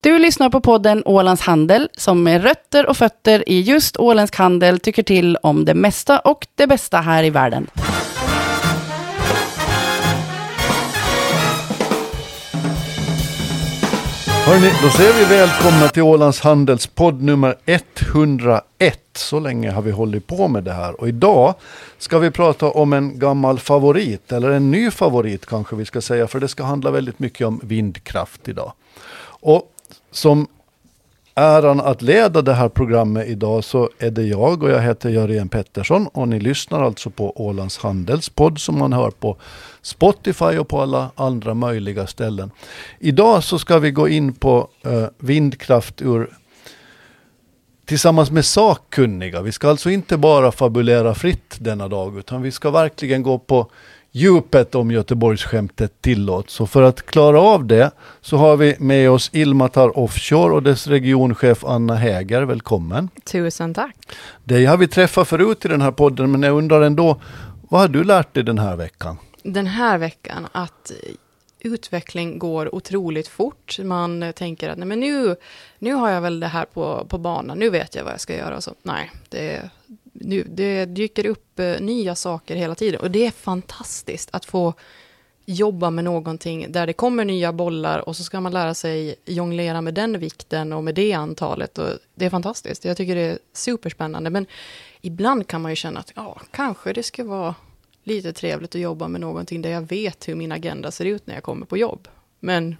Du lyssnar på podden Ålands Handel som med rötter och fötter i just åländsk handel tycker till om det mesta och det bästa här i världen. Hörrni, då säger vi välkomna till Ålands Handels podd nummer 101. Så länge har vi hållit på med det här. Och idag ska vi prata om en gammal favorit, eller en ny favorit kanske vi ska säga, för det ska handla väldigt mycket om vindkraft idag. Och som äran att leda det här programmet idag så är det jag och jag heter Jörgen Pettersson och ni lyssnar alltså på Ålands Handelspodd som man hör på Spotify och på alla andra möjliga ställen. Idag så ska vi gå in på eh, vindkraft ur tillsammans med sakkunniga. Vi ska alltså inte bara fabulera fritt denna dag utan vi ska verkligen gå på djupet om Göteborgsskämtet tillåts. Så för att klara av det så har vi med oss Ilmatar Offshore och dess regionchef Anna Häger. Välkommen! Tusen tack! Dig har vi träffat förut i den här podden men jag undrar ändå, vad har du lärt dig den här veckan? Den här veckan att utveckling går otroligt fort. Man tänker att nej, men nu, nu har jag väl det här på, på banan, nu vet jag vad jag ska göra. Så, nej, det, nu, det dyker upp eh, nya saker hela tiden och det är fantastiskt att få jobba med någonting där det kommer nya bollar och så ska man lära sig jonglera med den vikten och med det antalet. Och det är fantastiskt. Jag tycker det är superspännande. Men ibland kan man ju känna att ja, kanske det ska vara lite trevligt att jobba med någonting där jag vet hur min agenda ser ut när jag kommer på jobb. Men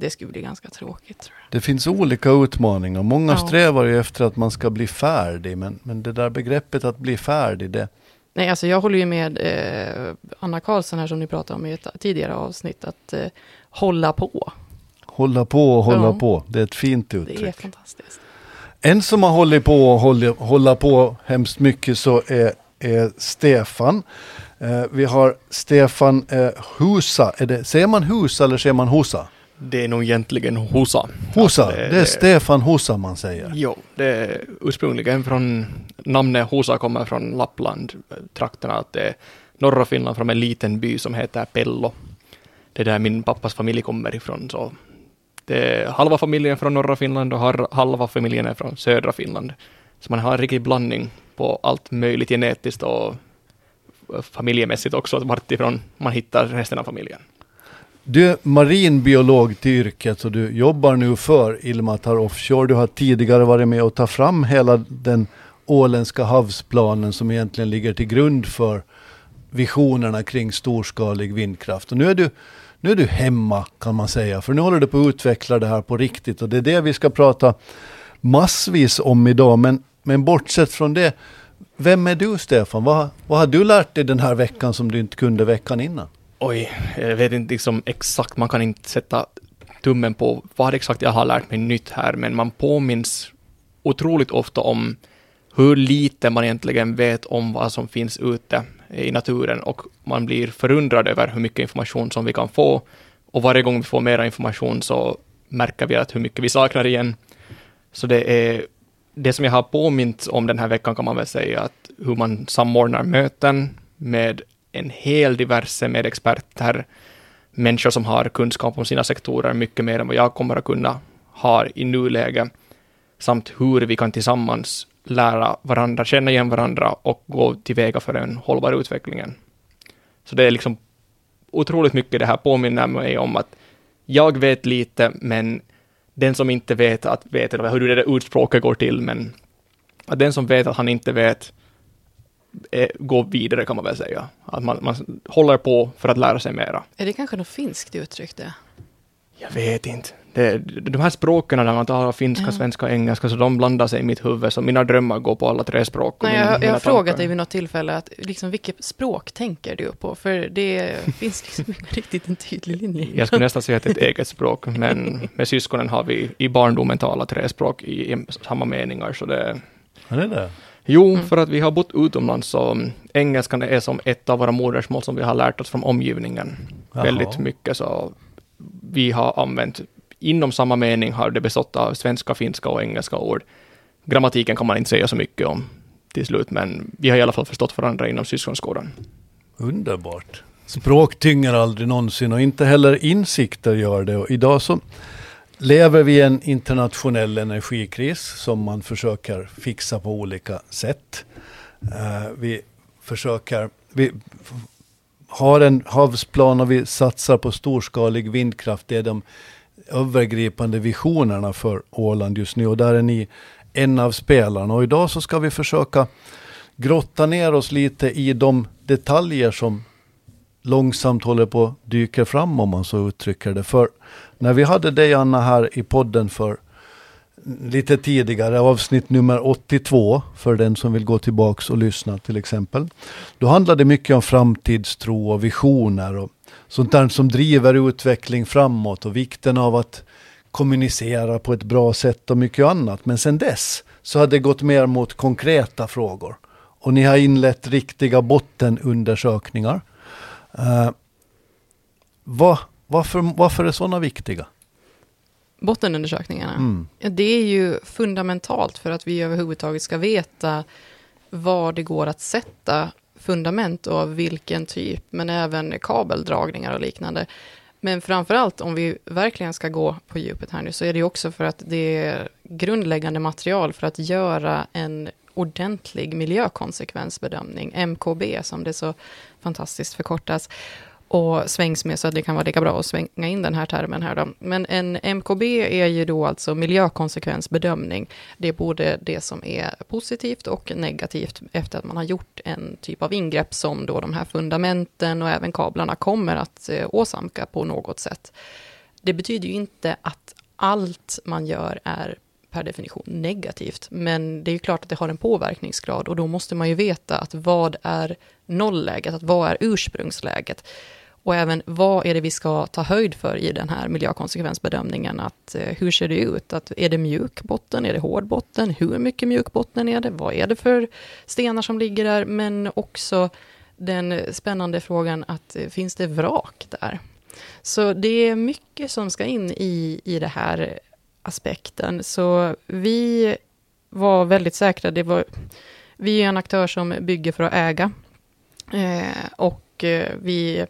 det skulle bli ganska tråkigt. Tror jag. Det finns olika utmaningar. Många ja. strävar ju efter att man ska bli färdig. Men, men det där begreppet att bli färdig, det... Nej, alltså jag håller ju med eh, Anna Karlsson här som ni pratade om i ett tidigare avsnitt. Att eh, hålla på. Hålla på och hålla ja. på. Det är ett fint uttryck. Det är fantastiskt. En som har hållit på och håller, hålla på hemskt mycket så är, är Stefan. Eh, vi har Stefan eh, Husa. Är det, säger man Husa eller säger man Husa? Det är nog egentligen Hosa. Hosa, alltså det, det, är Stefan Hosa man säger. Jo, det är ursprungligen från, namnet Hosa kommer från Lappland, trakterna, att det är norra Finland från en liten by som heter Pello. Det är där min pappas familj kommer ifrån, så det är halva familjen från norra Finland och halva familjen är från södra Finland. Så man har en riktig blandning på allt möjligt genetiskt och familjemässigt också, vart ifrån man hittar resten av familjen. Du är marinbiolog till yrket och du jobbar nu för Ilmatar Offshore. Du har tidigare varit med och tagit fram hela den åländska havsplanen som egentligen ligger till grund för visionerna kring storskalig vindkraft. Och nu är du, nu är du hemma kan man säga, för nu håller du på att utveckla det här på riktigt och det är det vi ska prata massvis om idag. Men, men bortsett från det, vem är du Stefan? Vad, vad har du lärt dig den här veckan som du inte kunde veckan innan? Oj, jag vet inte liksom exakt, man kan inte sätta tummen på vad exakt jag har lärt mig nytt här, men man påminns otroligt ofta om hur lite man egentligen vet om vad som finns ute i naturen och man blir förundrad över hur mycket information som vi kan få och varje gång vi får mera information så märker vi att hur mycket vi saknar igen. Så det är det som jag har påmint om den här veckan kan man väl säga att hur man samordnar möten med en hel diverse med experter, människor som har kunskap om sina sektorer mycket mer än vad jag kommer att kunna ha i nuläget, samt hur vi kan tillsammans lära varandra, känna igen varandra och gå tillväga för en hållbar utveckling. Så det är liksom otroligt mycket det här påminner mig om att jag vet lite, men den som inte vet att vet, eller hur det där utspråket går till, men att den som vet att han inte vet är, går vidare kan man väl säga. Att man, man håller på för att lära sig mera. Är det kanske något finskt uttryck det? Jag vet inte. Det, de här språken där man talar finska, ja. svenska och engelska, så de blandar sig i mitt huvud, så mina drömmar går på alla tre språk. Nej, jag, jag har frågat dig vid något tillfälle, att, liksom, vilket språk tänker du på? För det finns liksom inte riktigt en tydlig linje. Jag skulle nästan säga att det är ett eget språk, men med syskonen har vi i barndomen talat tre språk i, i samma meningar, så det... Ja, det är det. Jo, mm. för att vi har bott utomlands så engelskan är som ett av våra modersmål som vi har lärt oss från omgivningen Jaha. väldigt mycket. Så vi har använt, inom samma mening har det bestått av svenska, finska och engelska ord. Grammatiken kan man inte säga så mycket om till slut, men vi har i alla fall förstått varandra inom syskonskolan. Underbart. Språk tynger aldrig någonsin och inte heller insikter gör det. Och idag så lever vi i en internationell energikris som man försöker fixa på olika sätt. Eh, vi försöker, vi har en havsplan och vi satsar på storskalig vindkraft. Det är de övergripande visionerna för Åland just nu och där är ni en av spelarna. Och idag så ska vi försöka grotta ner oss lite i de detaljer som långsamt håller på att dyka fram om man så uttrycker det. För när vi hade dig Anna här i podden för lite tidigare, avsnitt nummer 82, för den som vill gå tillbaks och lyssna till exempel. Då handlade det mycket om framtidstro och visioner och sånt där som driver utveckling framåt och vikten av att kommunicera på ett bra sätt och mycket annat. Men sen dess så har det gått mer mot konkreta frågor. Och ni har inlett riktiga bottenundersökningar. Uh, vad, varför, varför är sådana viktiga? Bottenundersökningarna? Mm. Det är ju fundamentalt för att vi överhuvudtaget ska veta var det går att sätta fundament och av vilken typ, men även kabeldragningar och liknande. Men framförallt om vi verkligen ska gå på djupet här nu, så är det också för att det är grundläggande material för att göra en ordentlig miljökonsekvensbedömning, MKB som det så fantastiskt förkortas och svängs med, så att det kan vara lika bra att svänga in den här termen här då. Men en MKB är ju då alltså miljökonsekvensbedömning. Det är både det som är positivt och negativt efter att man har gjort en typ av ingrepp som då de här fundamenten och även kablarna kommer att eh, åsamka på något sätt. Det betyder ju inte att allt man gör är per definition negativt, men det är ju klart att det har en påverkningsgrad och då måste man ju veta att vad är nollläget, att vad är ursprungsläget? Och även vad är det vi ska ta höjd för i den här miljökonsekvensbedömningen? Att, eh, hur ser det ut? Att, är det mjuk botten? Är det hård botten? Hur mycket mjuk botten är det? Vad är det för stenar som ligger där? Men också den spännande frågan att eh, finns det vrak där? Så det är mycket som ska in i, i den här aspekten. Så vi var väldigt säkra. Det var, vi är en aktör som bygger för att äga. Eh, och eh, vi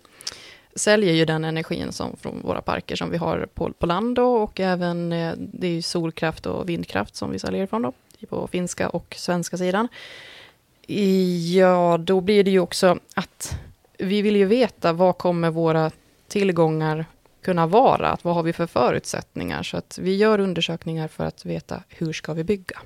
säljer ju den energin som från våra parker som vi har på, på land då, och även eh, det är solkraft och vindkraft som vi säljer ifrån då, på finska och svenska sidan. Ja, då blir det ju också att vi vill ju veta vad kommer våra tillgångar kunna vara? Att vad har vi för förutsättningar? Så att vi gör undersökningar för att veta hur ska vi bygga?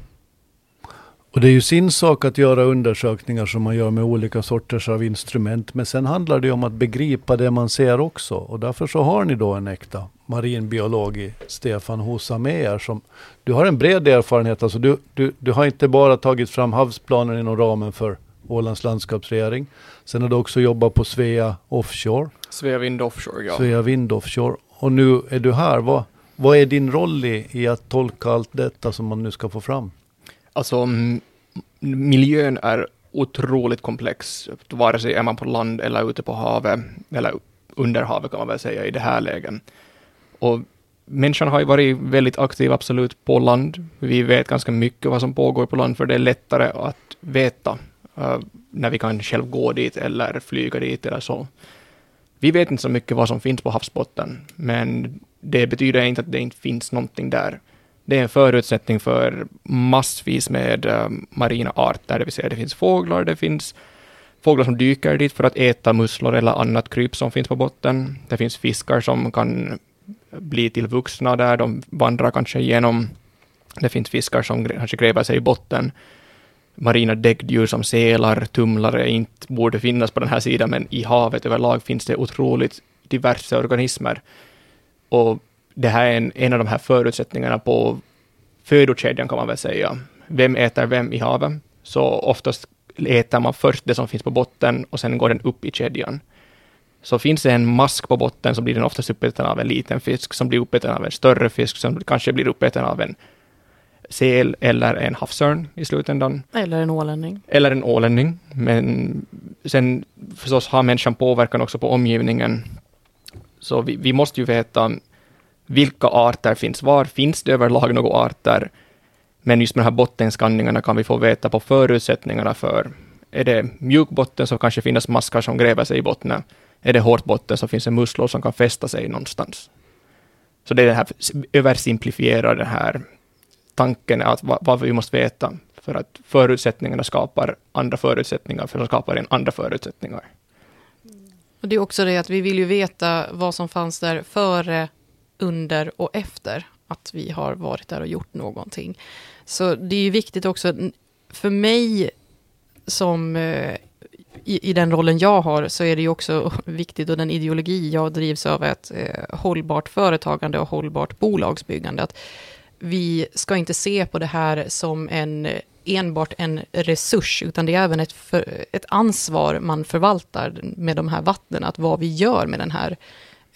Och det är ju sin sak att göra undersökningar som man gör med olika sorters av instrument. Men sen handlar det om att begripa det man ser också. Och därför så har ni då en äkta marinbiolog i Stefan Hosa med er. Som, du har en bred erfarenhet. Alltså du, du, du har inte bara tagit fram havsplanen inom ramen för Ålands landskapsregering. Sen har du också jobbat på Svea Offshore. Svea Vind Offshore, ja. Svea Vind Offshore. Och nu är du här. Vad, vad är din roll i, i att tolka allt detta som man nu ska få fram? Alltså, miljön är otroligt komplex, vare sig är man på land eller ute på havet, eller under havet kan man väl säga i det här läget. Och människan har ju varit väldigt aktiv absolut på land. Vi vet ganska mycket vad som pågår på land, för det är lättare att veta uh, när vi kan själv gå dit eller flyga dit eller så. Vi vet inte så mycket vad som finns på havsbotten, men det betyder inte att det inte finns någonting där det är en förutsättning för massvis med eh, marina arter, det vill säga det finns fåglar, det finns fåglar som dyker dit för att äta musslor eller annat kryp som finns på botten. Det finns fiskar som kan bli till vuxna där, de vandrar kanske igenom. Det finns fiskar som kanske gräver sig i botten. Marina däggdjur som sälar, tumlare inte borde finnas på den här sidan, men i havet överlag finns det otroligt diverse organismer. Och det här är en, en av de här förutsättningarna på födokedjan kan man väl säga. Vem äter vem i havet? Så oftast äter man först det som finns på botten och sen går den upp i kedjan. Så finns det en mask på botten så blir den oftast uppäten av en liten fisk som blir uppäten av en större fisk som kanske blir uppäten av en säl eller en havsörn i slutändan. Eller en ålänning. Eller en ålänning. Men sen förstås har människan påverkan också på omgivningen. Så vi, vi måste ju veta vilka arter finns var? Finns det överlag några arter? Men just med de här bottenskanningarna kan vi få veta på förutsättningarna för är det mjuk botten så kanske finns maskar som gräver sig i botten. Är det hårt botten så finns det musslor som kan fästa sig någonstans. Så det är det här översimplifierade den här tanken att vad, vad vi måste veta för att förutsättningarna skapar andra förutsättningar, för de skapar en andra förutsättningar. Och det är också det att vi vill ju veta vad som fanns där före, under och efter att vi har varit där och gjort någonting. Så det är ju viktigt också, för mig som eh, i, i, den rollen jag har så är det ju också viktigt och den ideologi jag drivs av ett eh, hållbart företagande och hållbart bolagsbyggande. Att vi ska inte se på det här som en enbart en resurs, utan det är även ett, för, ett ansvar man förvaltar med de här vattnen, att vad vi gör med den här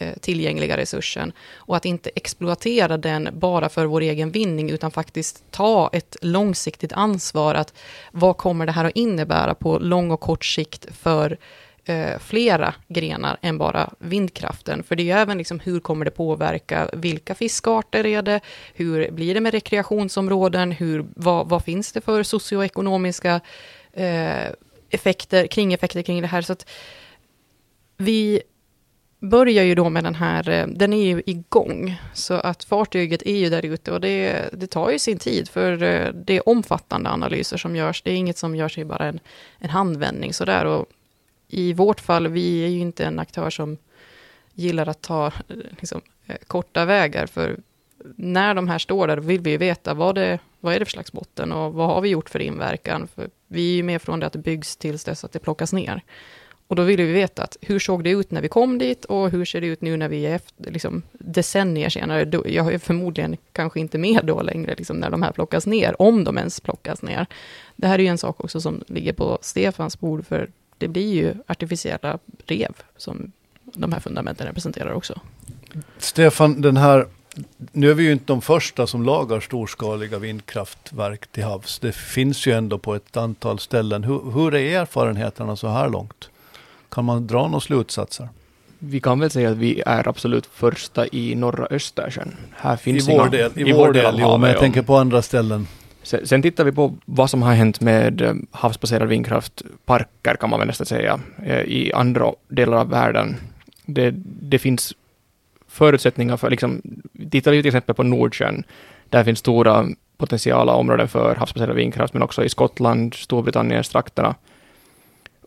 Eh, tillgängliga resursen. Och att inte exploatera den bara för vår egen vinning, utan faktiskt ta ett långsiktigt ansvar. att Vad kommer det här att innebära på lång och kort sikt för eh, flera grenar än bara vindkraften. För det är ju även liksom, hur kommer det påverka, vilka fiskarter är det, hur blir det med rekreationsområden, hur, vad, vad finns det för socioekonomiska eh, effekter, kringeffekter kring det här. Så att vi börjar ju då med den här, eh, den är ju igång, så att fartyget är ju där ute och det, det tar ju sin tid, för eh, det är omfattande analyser som görs, det är inget som görs i bara en, en handvändning sådär, och i vårt fall, vi är ju inte en aktör som gillar att ta eh, liksom, korta vägar, för när de här står där vill vi ju veta vad, det, vad är det för slags botten och vad har vi gjort för inverkan? För vi är ju med från det att det byggs tills dess att det plockas ner. Och då ville vi veta att hur såg det ut när vi kom dit och hur ser det ut nu när vi är efter, liksom, decennier senare. Då, jag är förmodligen kanske inte med då längre, liksom, när de här plockas ner, om de ens plockas ner. Det här är ju en sak också som ligger på Stefans bord, för det blir ju artificiella rev som de här fundamenten representerar också. Stefan, den här, nu är vi ju inte de första som lagar storskaliga vindkraftverk till havs. Det finns ju ändå på ett antal ställen. Hur, hur är erfarenheterna så här långt? Kan man dra några slutsatser? Vi kan väl säga att vi är absolut första i norra Östersjön. Här finns I vår del, i, i vår del, del jo, men jag tänker på andra ställen. Sen, sen tittar vi på vad som har hänt med eh, havsbaserad vindkraftparker, kan man väl nästan säga, eh, i andra delar av världen. Det, det finns förutsättningar för, liksom, tittar vi till exempel på Nordsjön, där finns stora potentiala områden för havsbaserad vindkraft, men också i Skottland, Storbritannien, trakterna.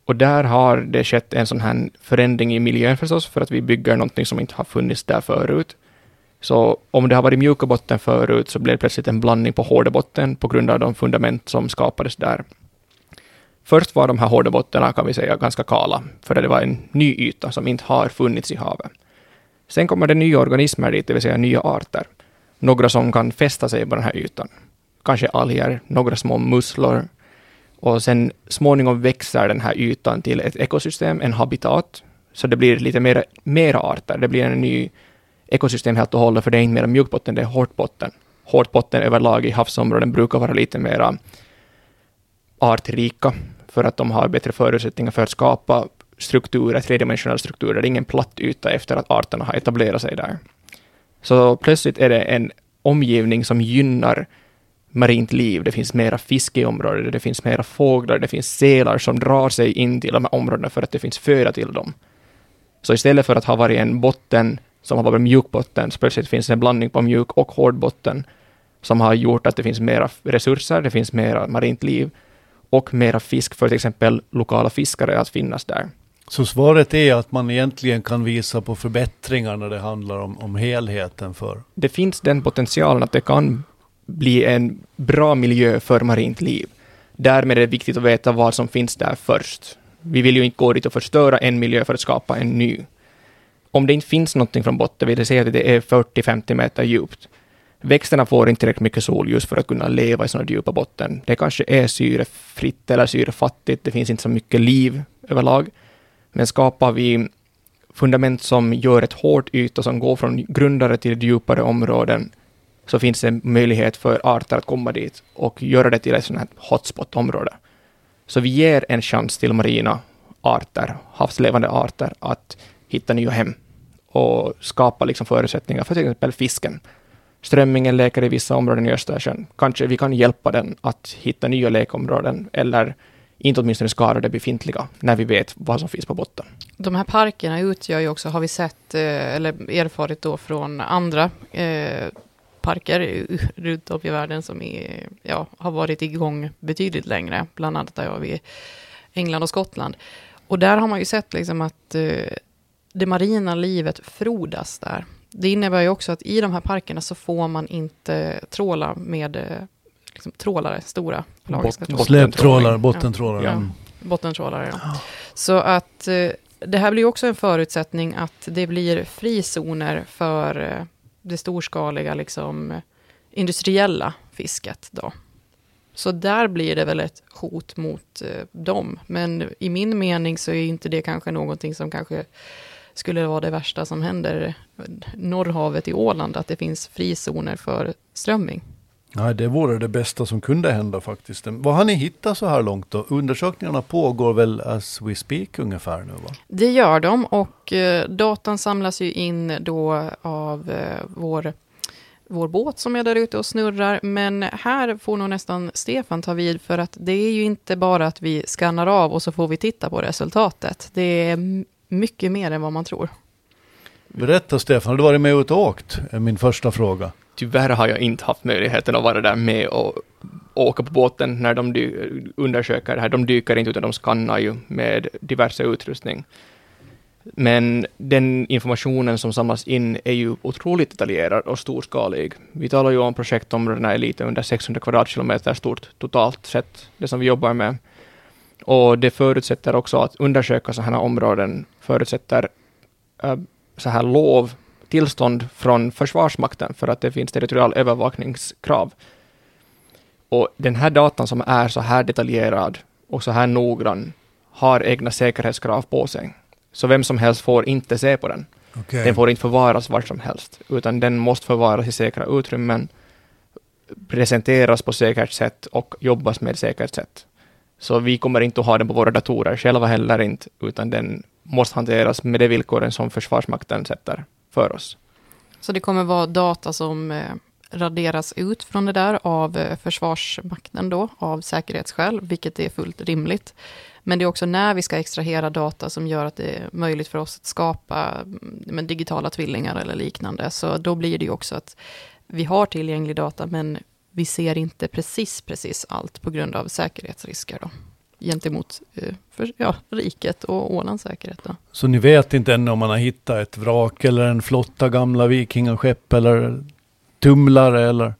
Och där har det skett en sån här förändring i miljön förstås, för att vi bygger någonting som inte har funnits där förut. Så om det har varit mjuka botten förut så blev det plötsligt en blandning på hårda botten på grund av de fundament som skapades där. Först var de här hårda bottnarna, kan vi säga, ganska kala, för det var en ny yta som inte har funnits i havet. Sen kommer det nya organismer dit, det vill säga nya arter. Några som kan fästa sig på den här ytan. Kanske alger, några små musslor. Och sen småningom växer den här ytan till ett ekosystem, en habitat. Så det blir lite mer, mera arter, det blir en ny ekosystem helt och hållet, för det är inte mer mjukbotten, det är hårtbotten. Hårtbotten överlag i havsområden brukar vara lite mera artrika, för att de har bättre förutsättningar för att skapa strukturer, tredimensionella strukturer. Det är ingen platt yta efter att arterna har etablerat sig där. Så plötsligt är det en omgivning som gynnar marint liv. Det finns mera fisk i området, det finns mera fåglar, det finns sälar som drar sig in till de här områdena för att det finns föda till dem. Så istället för att ha varit en botten som har varit mjukbotten, så plötsligt finns det en blandning på mjuk och hårdbotten som har gjort att det finns mera resurser, det finns mera marint liv och mera fisk för till exempel lokala fiskare att finnas där. Så svaret är att man egentligen kan visa på förbättringar när det handlar om, om helheten för? Det finns den potentialen att det kan bli en bra miljö för marint liv. Därmed är det viktigt att veta vad som finns där först. Vi vill ju inte gå dit och förstöra en miljö för att skapa en ny om det inte finns någonting från botten, vill det säga att det är 40-50 meter djupt. Växterna får inte tillräckligt mycket solljus för att kunna leva i sådana djupa botten. Det kanske är syrefritt eller syrefattigt, det finns inte så mycket liv överlag. Men skapar vi fundament som gör ett hårt yta som går från grundare till djupare områden, så finns det en möjlighet för arter att komma dit och göra det till ett sånt här hotspot-område. Så vi ger en chans till marina arter, havslevande arter, att hitta nya hem och skapa liksom förutsättningar för till exempel fisken. Strömmingen leker i vissa områden i Östersjön. Kanske vi kan hjälpa den att hitta nya lekområden eller inte åtminstone skada det befintliga, när vi vet vad som finns på botten. De här parkerna utgör ju också, har vi sett, eh, eller erfarit då från andra eh, parker runt om i världen som är, ja, har varit igång betydligt längre, bland annat där jag i England och Skottland. Och där har man ju sett liksom att eh, det marina livet frodas där. Det innebär ju också att i de här parkerna så får man inte tråla med eh, liksom, trålare, stora pelagiska Bot- Släptrålare, bottentrålare. Ja. Mm. bottentrålare. Ja. Så att eh, det här blir också en förutsättning att det blir frizoner för eh, det storskaliga liksom, industriella fisket. Då. Så där blir det väl ett hot mot eh, dem. Men i min mening så är inte det kanske någonting som kanske skulle vara det värsta som händer Norrhavet i Åland, att det finns frizoner för strömming. Nej, det vore det bästa som kunde hända faktiskt. Vad har ni hittat så här långt då? Undersökningarna pågår väl as we speak ungefär nu va? Det gör de och eh, datan samlas ju in då av eh, vår, vår båt som är där ute och snurrar. Men här får nog nästan Stefan ta vid för att det är ju inte bara att vi skannar av och så får vi titta på resultatet. Det är mycket mer än vad man tror. Berätta Stefan, har du varit med och åkt? Är min första fråga. Tyvärr har jag inte haft möjligheten att vara där med och åka på båten när de undersöker det här. De dyker inte utan de skannar ju med diverse utrustning. Men den informationen som samlas in är ju otroligt detaljerad och storskalig. Vi talar ju om projektområdena är lite under 600 kvadratkilometer stort totalt sett, det som vi jobbar med. Och det förutsätter också att undersöka sådana här områden förutsätter äh, så här lov, tillstånd från Försvarsmakten för att det finns territorial övervakningskrav. Och den här datan som är så här detaljerad och så här noggrann har egna säkerhetskrav på sig. Så vem som helst får inte se på den. Okej. Den får inte förvaras var som helst, utan den måste förvaras i säkra utrymmen, presenteras på säkert sätt och jobbas med säkert sätt. Så vi kommer inte att ha den på våra datorer själva heller inte, utan den måste hanteras med de villkoren som Försvarsmakten sätter för oss. Så det kommer vara data som eh, raderas ut från det där av eh, Försvarsmakten då, av säkerhetsskäl, vilket är fullt rimligt. Men det är också när vi ska extrahera data som gör att det är möjligt för oss att skapa mm, men, digitala tvillingar eller liknande. Så då blir det ju också att vi har tillgänglig data, men vi ser inte precis, precis allt på grund av säkerhetsrisker då, gentemot eh, för, ja, riket och Ålands säkerhet. Då. Så ni vet inte ännu om man har hittat ett vrak eller en flotta gamla vikingaskepp eller tumlare eller?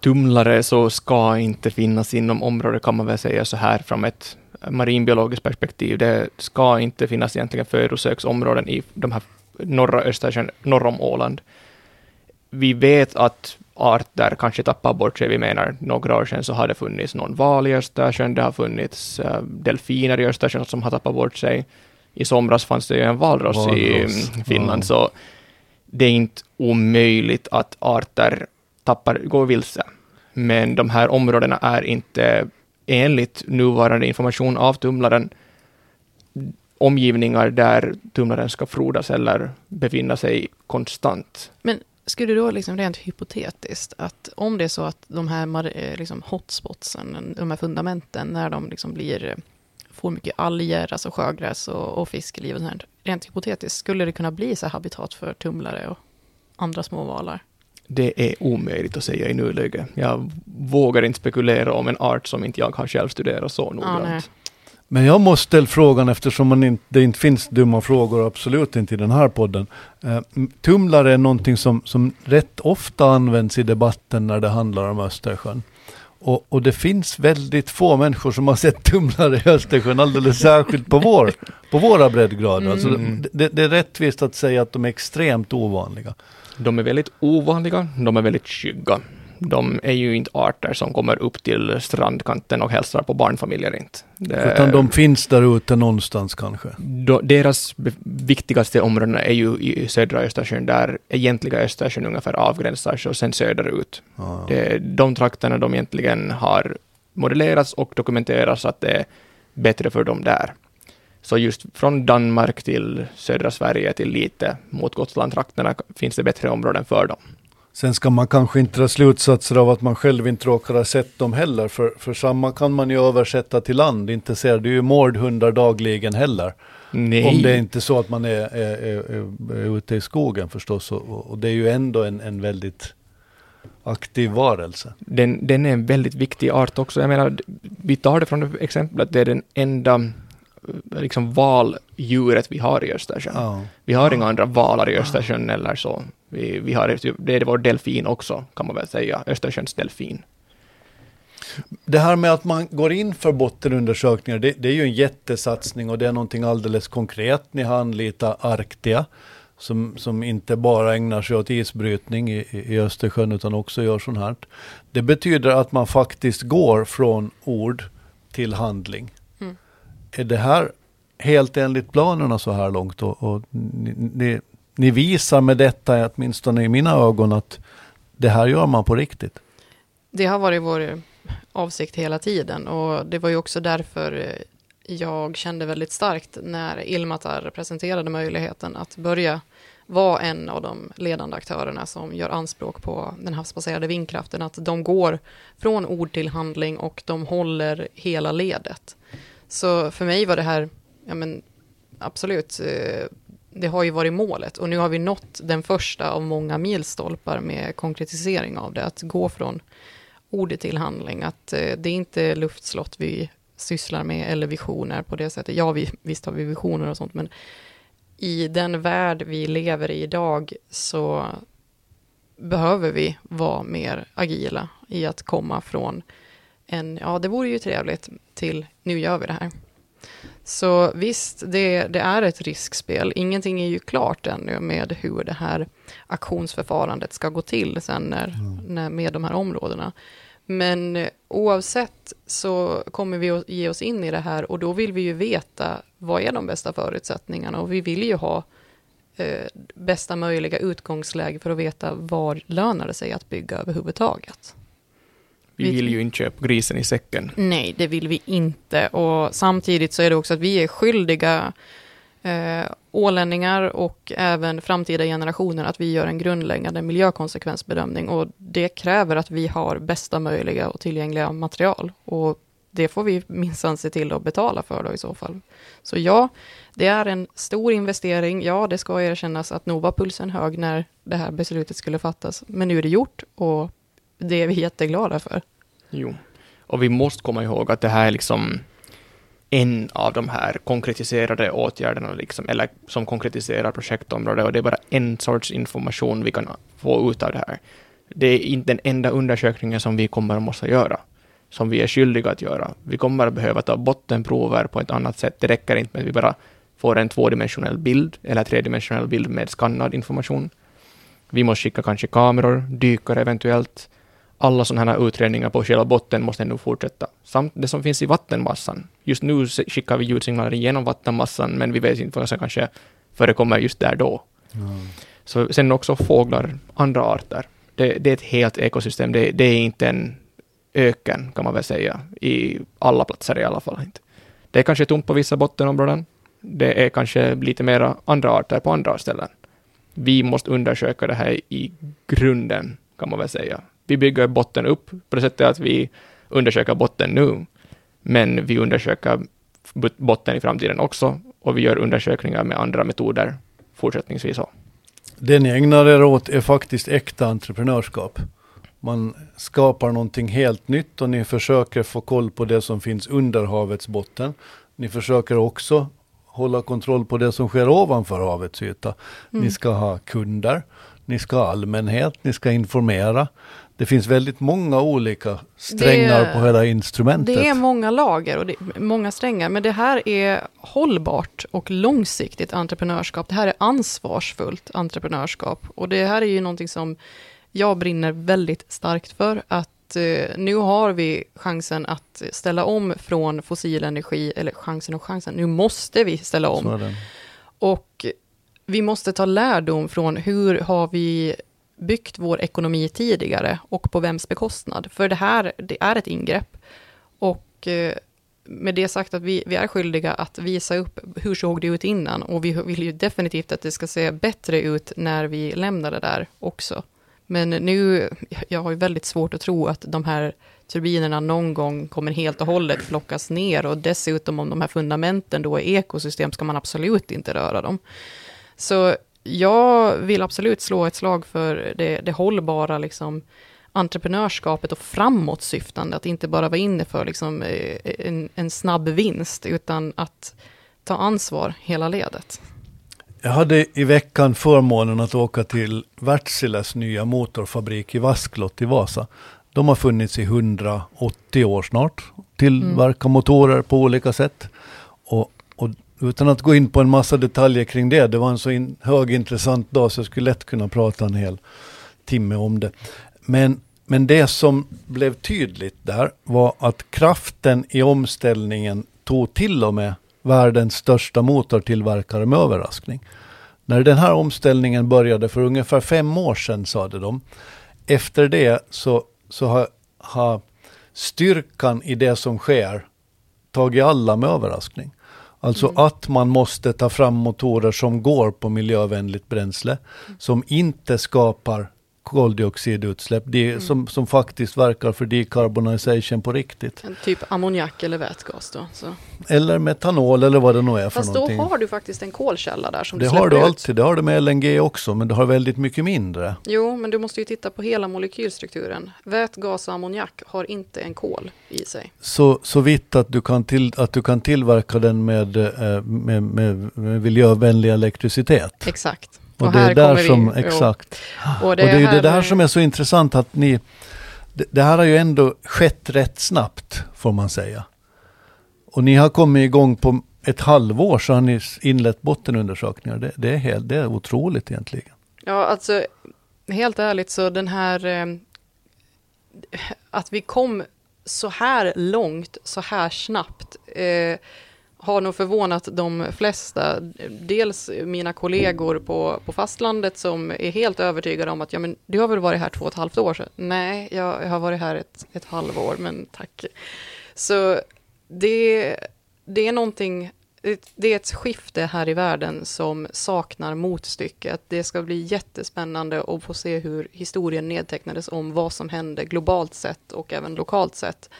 tumlare så ska inte finnas inom området kan man väl säga så här från ett marinbiologiskt perspektiv. Det ska inte finnas egentligen födosöksområden i de här norra Östersjön, norr om Åland. Vi vet att arter kanske tappar bort sig. Vi menar några år sedan så har det funnits någon val i Östersjön, det har funnits uh, delfiner i Östersjön som har tappat bort sig. I somras fanns det ju en valross, i Valross, mm, Finland, ja. så det är inte omöjligt att arter tappar, går vilse. Men de här områdena är inte enligt nuvarande information av tumlaren omgivningar där tumlaren ska frodas eller befinna sig konstant. Skulle då liksom rent hypotetiskt, att om det är så att de här eh, liksom hotspotsen, de här fundamenten, när de liksom blir, eh, får mycket alger, alltså sjögräs och, och fiskeliv och sånt, rent hypotetiskt, skulle det kunna bli så habitat för tumlare och andra små valar? Det är omöjligt att säga i nuläget. Jag vågar inte spekulera om en art som inte jag har själv studerat så noggrant. Men jag måste ställa frågan eftersom man inte, det inte finns dumma frågor, absolut inte i den här podden. Eh, tumlare är någonting som, som rätt ofta används i debatten när det handlar om Östersjön. Och, och det finns väldigt få människor som har sett tumlare i Östersjön, alldeles särskilt på, vår, på våra breddgrader. Alltså Mm. det, det är rättvist att säga att de är extremt ovanliga. De är väldigt ovanliga, de är väldigt skygga. De är ju inte arter som kommer upp till strandkanten och hälsar på barnfamiljer inte. Det- Utan de finns där ute någonstans kanske. då, deras viktigaste områden är ju i södra Östersjön, där egentliga Östersjön ungefär avgränsar sig och sen söderut. Ja. Det de trakterna de egentligen har modellerats och dokumenterats att det är bättre för dem där. Så just från Danmark till södra Sverige till lite mot Gotlandtrakterna finns det bättre områden för dem. Sen ska man kanske inte dra slutsatser av att man själv inte råkar ha sett dem heller. För, för samma kan man ju översätta till land. Inte ser du ju mårdhundar dagligen heller. Nej. Om det är inte så att man är, är, är, är, ute i skogen förstås. Och, och det är ju ändå en, en väldigt aktiv varelse. Den, den är en väldigt viktig art också. Jag menar, vi tar det från det exemplet, det är den enda eh, liksom valdjuret vi har i Östersjön. Ja. Vi har inga andra valar i Östersjön eller så. Vi, vi har, det är vår delfin också, kan man väl säga. Östersjöns delfin. Det här med att man går in för bottenundersökningar, det, det är ju en jättesatsning och det är någonting alldeles konkret. Ni har anlitat Arktia som, som inte bara ägnar sig åt isbrytning i, i Östersjön utan också gör sånt här. Det betyder att man faktiskt går från ord till handling. Mm. Är det här helt enligt planerna så här långt? Och, och ni, ni, ni visar med detta, åtminstone i mina ögon, att det här gör man på riktigt. Det har varit vår avsikt hela tiden och det var ju också därför eh, jag kände väldigt starkt när Ilmatar presenterade möjligheten att börja vara en av de ledande aktörerna som gör anspråk på den havsbaserade vindkraften, att de går från ord till handling och de håller hela ledet. Så för mig var det här, ja men absolut, eh, det har ju varit målet och nu har vi nått den första av många milstolpar med konkretisering av det, att gå från ord till handling, att eh, det är inte luftslott vi sysslar med eller visioner på det sättet. Ja, vi, visst har vi visioner och sånt, men i den värld vi lever i idag så behöver vi vara mer agila i att komma från en, ja det vore ju trevligt, till nu gör vi det här. Så visst, det, det är ett riskspel. Ingenting är ju klart ännu med hur det här auktionsförfarandet ska gå till sen när, Mm. när, med de här områdena. Men eh, oavsett så kommer vi att ge oss in i det här och då vill vi ju veta vad är de bästa förutsättningarna och vi vill ju ha eh, bästa möjliga utgångsläge för att veta var lönar det sig att bygga överhuvudtaget. Vi Vi- vill ju inte köpa grisen i säcken. Nej, det vill vi inte. Och samtidigt så är det också att vi är skyldiga eh, ålänningar och även framtida generationer att vi gör en grundläggande miljökonsekvensbedömning. Och det kräver att vi har bästa möjliga och tillgängliga material. Och det får vi minsann se till att betala för då i så fall. Så ja, det är en stor investering. Ja, det ska erkännas att nog var pulsen hög när det här beslutet skulle fattas. Men nu är det gjort och det är vi jätteglada för. Jo. Och vi måste komma ihåg att det här är liksom en av de här konkretiserade åtgärderna, liksom, eller som konkretiserar projektområdet, och det är bara en sorts information vi kan få ut av det här. Det är inte den enda undersökningen som vi kommer att måste göra, som vi är skyldiga att göra. Vi kommer att behöva ta bottenprover på ett annat sätt. Det räcker inte med att vi bara får en tvådimensionell bild, eller tredimensionell bild med skannad information. Vi måste skicka kanske kameror, dykare eventuellt, alla sådana här utredningar på själva botten måste nu fortsätta. Samt det som finns i vattenmassan. Just nu skickar vi ljudsignaler genom vattenmassan, men vi vet inte vad som kanske förekommer just där då. Så sen också fåglar, andra arter. Det, det är ett helt ekosystem. Det, det är inte en öken, kan man väl säga, i alla platser i alla fall. Inte. Det är kanske tomt på vissa bottenområden. Det är kanske lite mera andra arter på andra ställen. Vi måste undersöka det här i grunden, kan man väl säga. Vi bygger botten upp på det sättet att vi undersöker botten nu, men vi undersöker bot- botten i framtiden också, och vi gör undersökningar med andra metoder fortsättningsvis. också. Det ni ägnar er åt är faktiskt äkta entreprenörskap. Man skapar någonting helt nytt och ni försöker få koll på det som finns under havets botten. Ni försöker också hålla kontroll på det som sker ovanför havets yta. Ni ska ha kunder, ni ska ha allmänhet, ni ska informera. Det finns väldigt många olika strängar Det- på hela instrumentet. Det är många lager och många strängar, men det här är hållbart och långsiktigt entreprenörskap. Det här är ansvarsfullt entreprenörskap och det här är ju någonting som jag brinner väldigt starkt för. Att eh, nu har vi chansen att ställa om från fossil energi, eller chansen och chansen, nu måste vi ställa om. Och vi måste ta lärdom från hur har vi byggt vår ekonomi tidigare och på vems bekostnad. För det här, det är ett ingrepp. Och eh, med det sagt att vi, vi är skyldiga att visa upp hur såg det ut innan och vi vill ju definitivt att det ska se bättre ut när vi lämnar det där också. Men nu, jag har ju väldigt svårt att tro att de här turbinerna någon gång kommer helt och hållet plockas ner och dessutom om de här fundamenten då är ekosystem ska man absolut inte röra dem. Så jag vill absolut slå ett slag för det, det hållbara liksom, entreprenörskapet och framåtsyftande, att inte bara vara inne för liksom, eh, en, en snabb vinst, utan att ta ansvar hela ledet. Jag hade i veckan förmånen att åka till Wärtsiläs nya motorfabrik i Vasklott i Vasa. De har funnits i 180 år snart. Tillverkar mm. motorer på olika sätt. Och, utan att gå in på en massa detaljer kring det, det var en så in, högintressant dag så jag skulle lätt kunna prata en hel timme om det. Men, men det som blev tydligt där var att kraften i omställningen tog till och med världens största motortillverkare med överraskning. När den här omställningen började för ungefär fem år sedan, sade de, efter det så, så har, har styrkan i det som sker tagit alla med överraskning. Alltså mm. att man måste ta fram motorer som går på miljövänligt bränsle, som inte skapar koldioxidutsläpp det, mm. som, som faktiskt verkar för decarbonization på riktigt. En typ ammoniak eller vätgas då? Så. Eller metanol eller vad det nu är Fast för någonting. Fast då har du faktiskt en kolkälla där som det du släpper Det har du alltid, det har du med LNG också, men du har väldigt mycket mindre. Jo, men du måste ju titta på hela molekylstrukturen. Vätgas och ammoniak har inte en kol i sig. Så, så vitt att du kan, till, att du kan tillverka den med, eh, med, med, med miljövänlig elektricitet. Exakt. Och, och det är där som, vi, exakt. Och, och det, är ju det där med... som är så intressant att ni, det, det, här har ju ändå skett rätt snabbt, får man säga. Och ni har kommit igång på ett halvår så har ni inlett bottenundersökningar. Det, det är, helt, det är otroligt egentligen. Ja, alltså helt ärligt så den här eh, att vi kom så här långt, så här snabbt. Eh, har nog förvånat de flesta. Dels mina kollegor på, på fastlandet som är helt övertygade om att ja, men du har väl varit här två och ett halvt år sedan? Nej, jag, jag har varit här ett, ett halvår, men tack. Så det, det är någonting, det är ett skifte här i världen som saknar motstycke. Det ska bli jättespännande att få se hur historien nedtecknades om vad som hände globalt sett och även lokalt sett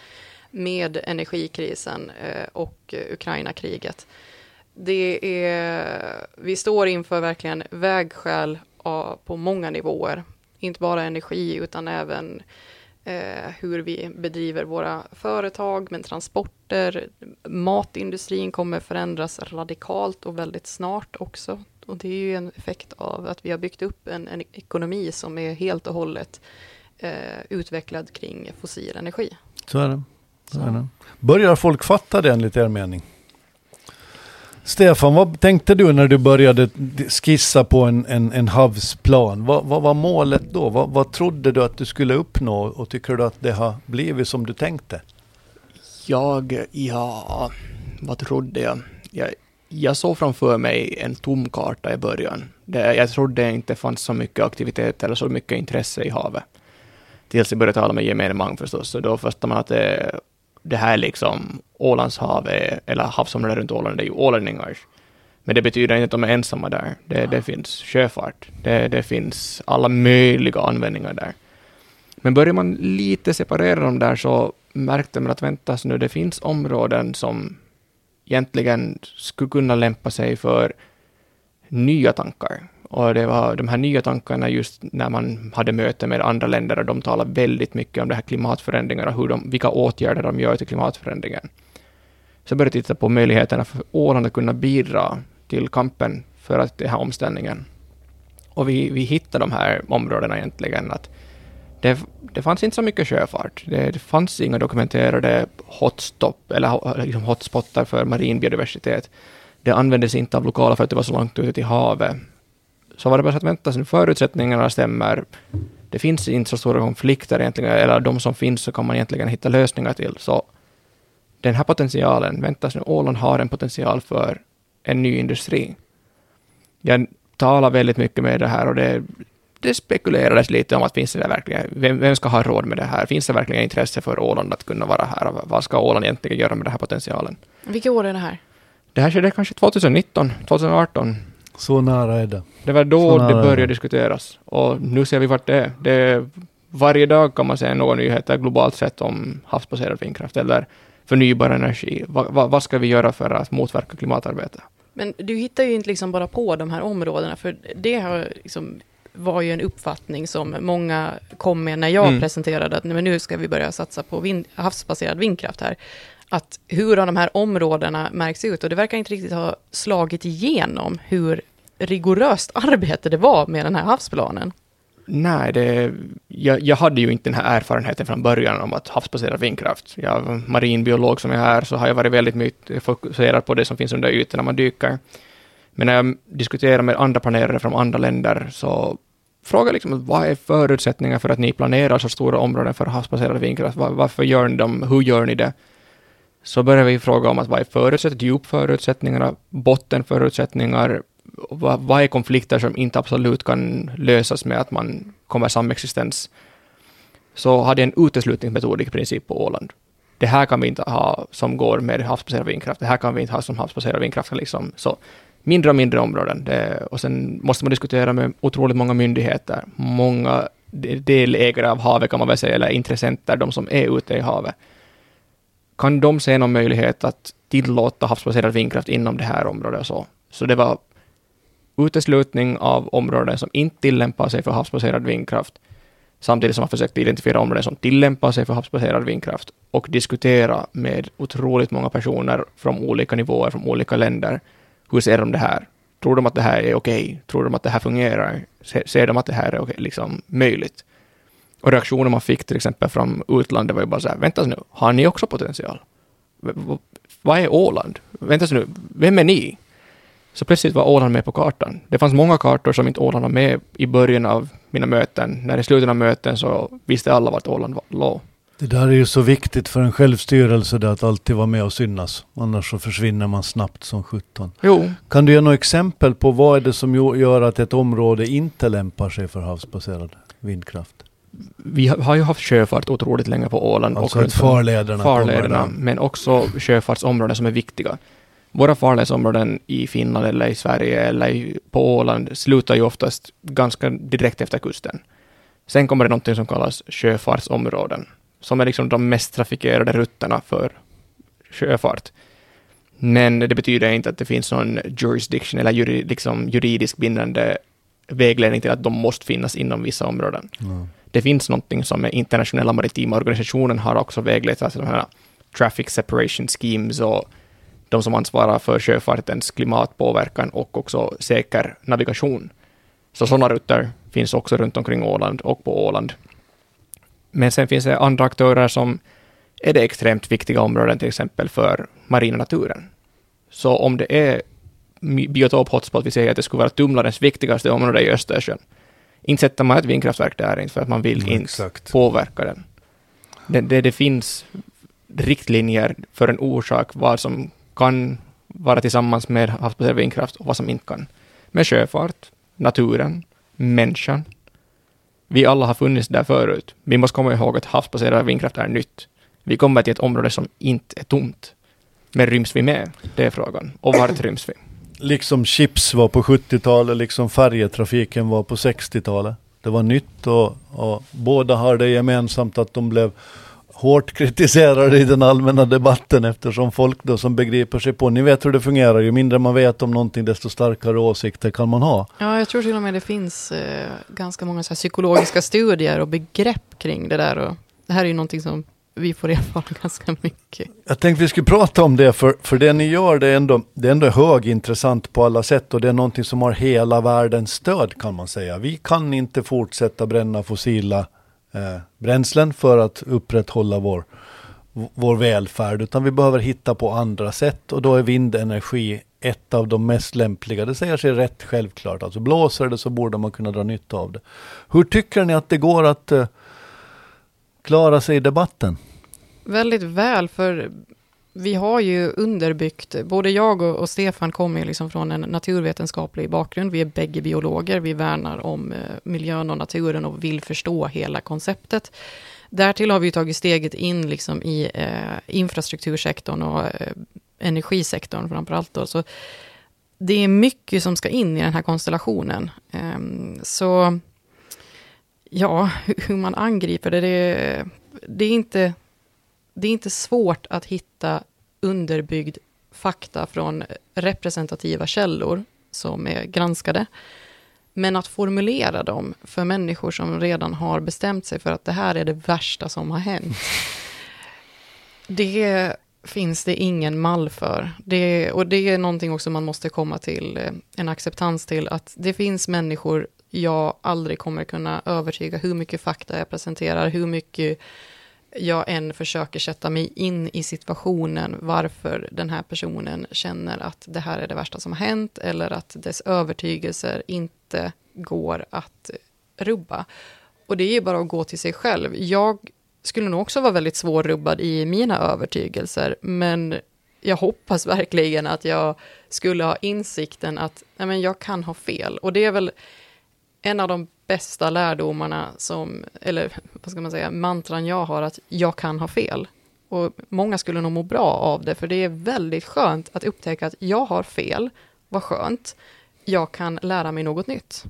med energikrisen eh, och Ukraina-kriget. Det är, vi står inför verkligen vägskäl på många nivåer. Inte bara energi utan även eh, hur vi bedriver våra företag, men transporter. Matindustrin kommer förändras radikalt och väldigt snart också. Och det är ju en effekt av att vi har byggt upp en, en ekonomi som är helt och hållet eh, utvecklad kring fossil energi. Så är det. Så. Börjar folk fatta det enligt er mening? Stefan, vad tänkte du när du började skissa på en, en, en havsplan? Vad, vad var målet då? Vad, vad trodde du att du skulle uppnå och tycker du att det har blivit som du tänkte? Jag, ja, vad trodde jag? Jag, jag såg framför mig en tom karta i början. Det, jag trodde inte fanns så mycket aktivitet eller så mycket intresse i havet. Tills jag började tala med gemene man förstås, så då förstår man att det det här liksom Ålandshavet, eller havsområdet runt Åland, det är ju ålänningars. Men det betyder inte att de är ensamma där. Det, ja. det finns sjöfart, det, det finns alla möjliga användningar där. Men börjar man lite separera dem där så märkte man att vänta nu, det finns områden som egentligen skulle kunna lämpa sig för nya tankar. Och det var de här nya tankarna just när man hade möte med andra länder och de talade väldigt mycket om det här klimatförändringarna och hur de, vilka åtgärder de gör till klimatförändringen. Så började titta på möjligheterna för Åland att kunna bidra till kampen för att den här omställningen. Och vi, vi hittade de här områdena egentligen. att det, det fanns inte så mycket sjöfart. Det, det fanns inga dokumenterade hotstop eller liksom hotspottar för marin biodiversitet. Det användes inte av lokala för att det var så långt ute till havet så var det bara så att vänta, så förutsättningarna stämmer. Det finns inte så stora konflikter egentligen, eller de som finns så kan man egentligen hitta lösningar till. Så den här potentialen, vänta nu, Åland har en potential för en ny industri. Jag talar väldigt mycket med det här och det, det spekulerades lite om att finns det verkligen, vem, vem, ska ha råd med det här? Finns det verkligen intresse för Åland att kunna vara här? Vad ska Åland egentligen göra med den här potentialen? Vilka år är det här? Det här skedde kanske 2019, 2018. Så nära är det. Det var då det började diskuteras. Och nu ser vi vart det är. Det är. Varje dag kan man se några nyheter globalt sett om havsbaserad vindkraft eller förnybar energi. Va, va, vad ska vi göra för att motverka klimatarbetet? Men du hittar ju inte liksom bara på de här områdena, för det har liksom var ju en uppfattning som många kom med när jag Mm. presenterade att nej, men nu ska vi börja satsa på vind, havsbaserad vindkraft här. Att hur har de här områdena märks ut? Och det verkar inte riktigt ha slagit igenom hur rigoröst arbete det var med den här havsplanen. Nej, det, jag, jag hade ju inte den här erfarenheten från början om att havsbaserad vindkraft. Jag är marinbiolog som jag är, så har jag varit väldigt mycket fokuserad på det som finns under ytan när man dyker. Men när jag diskuterar med andra planerare från andra länder så frågar jag liksom vad är förutsättningarna för att ni planerar så stora områden för havsbaserad vindkraft? Var, varför gör ni dem? Hur gör ni det? Så börjar vi fråga om att vad är förutsättningar, djupförutsättningarna, bottenförutsättningar, vad, vad är konflikter som inte absolut kan lösas med att man kommer samexistens? Så hade jag en uteslutningsmetod i princip på Åland. Det här kan vi inte ha som går med havsbaserad vindkraft. Det här kan vi inte ha som havsbaserad vindkraft. Liksom. Så mindre och mindre områden. Det, och sen måste man diskutera med otroligt många myndigheter. Många delägare av havet kan man väl säga, eller intressenter, de som är ute i havet. Kan de se någon möjlighet att tillåta havsbaserad vindkraft inom det här området och så? Så det var uteslutning av områden som inte tillämpar sig för havsbaserad vindkraft, samtidigt som man försökte identifiera områden som tillämpar sig för havsbaserad vindkraft och diskutera med otroligt många personer från olika nivåer, från olika länder. Hur ser de det här? Tror de att det här är okej? Tror de att det här fungerar? Ser, ser de att det här är okej, liksom möjligt? Och reaktioner man fick till exempel från utlandet var ju bara så här, vänta nu, har ni också potential? V- vad är Åland? Vänta nu, vem är ni? Så plötsligt var Åland med på kartan. Det fanns många kartor som inte Åland var med i början av mina möten. När i slutet av möten så visste alla vart Åland var- låg. Det där är ju så viktigt för en självstyrelse det att alltid vara med och synas. Annars så försvinner man snabbt som sjutton. Jo, Kan du ge några exempel på vad är det som gör att ett område inte lämpar sig för havsbaserad vindkraft? Vi har ju haft sjöfart otroligt länge på Åland. Alltså och farlederna farlederna, men också sjöfartsområden som är viktiga. Våra farledsområden i Finland eller i Sverige eller på Åland slutar ju oftast ganska direkt efter kusten. Sen kommer det någonting som kallas sjöfartsområden, som är liksom de mest trafikerade rutterna för sjöfart. Men det betyder inte att det finns någon jurisdiction eller juri, liksom juridisk bindande vägledning till att de måste finnas inom vissa områden. Ja. Det finns någonting som internationella maritima organisationen har också väglett, alltså de här traffic separation schemes och de som ansvarar för sjöfartens klimatpåverkan och också säker navigation. Så sådana rutter finns också runt omkring Åland och på Åland. Men sen finns det andra aktörer som är det extremt viktiga områden, till exempel för marina naturen. Så om det är biotop hotspot, vi säger att det skulle vara tumlarens viktigaste område i Östersjön, inte sätter man ett vindkraftverk där inte för att man vill Mm, inte exakt. påverka den. Det, det, det finns riktlinjer för en orsak vad som kan vara tillsammans med havsbaserad vindkraft och vad som inte kan. Med sjöfart, naturen, människan. Vi alla har funnits där förut. Vi måste komma ihåg att havsbaserad vindkraft är nytt. Vi kommer till ett område som inte är tomt. Men ryms vi med? Det är frågan. Och vart ryms vi? Liksom chips var på 70-talet, liksom färjetrafiken var på 60-talet. Det var nytt och, och båda har det gemensamt att de blev hårt kritiserade i den allmänna debatten eftersom folk då som begriper sig på, ni vet hur det fungerar, ju mindre man vet om någonting desto starkare åsikter kan man ha. Ja, jag tror till och med det finns eh, ganska många så här psykologiska studier och begrepp kring det där. Och det här är ju någonting som vi får erfara ganska mycket. Jag tänkte vi skulle prata om det, för, för det ni gör det är, ändå, det är ändå högintressant på alla sätt och det är någonting som har hela världens stöd kan man säga. Vi kan inte fortsätta bränna fossila eh, bränslen för att upprätthålla vår, vår välfärd, utan vi behöver hitta på andra sätt och då är vindenergi ett av de mest lämpliga. Det säger sig rätt självklart. Alltså blåser det så borde man kunna dra nytta av det. Hur tycker ni att det går att eh, klara sig i debatten? Väldigt väl, för vi har ju underbyggt, både jag och, och Stefan kommer ju liksom från en naturvetenskaplig bakgrund. Vi är bägge biologer, vi värnar om eh, miljön och naturen och vill förstå hela konceptet. Därtill har vi ju tagit steget in liksom i eh, infrastruktursektorn och eh, energisektorn framför allt. Då. Så det är mycket som ska in i den här konstellationen. Eh, så ja, hur man angriper det, det, det, är inte, det är inte svårt att hitta underbyggd fakta från representativa källor som är granskade. Men att formulera dem för människor som redan har bestämt sig för att det här är det värsta som har hänt. Det finns det ingen mall för. Det, och det är någonting också man måste komma till eh, en acceptans till, att det finns människor jag aldrig kommer kunna övertyga hur mycket fakta jag presenterar, hur mycket jag än försöker sätta mig in i situationen, varför den här personen känner att det här är det värsta som har hänt, eller att dess övertygelser inte går att rubba. Och det är ju bara att gå till sig själv. Jag skulle nog också vara väldigt svårrubbad i mina övertygelser, men jag hoppas verkligen att jag skulle ha insikten att nej men jag kan ha fel. Och det är väl en av de bästa lärdomarna som, eller vad ska man säga, mantran jag har, att jag kan ha fel. Och många skulle nog må bra av det, för det är väldigt skönt att upptäcka att jag har fel, vad skönt, jag kan lära mig något nytt.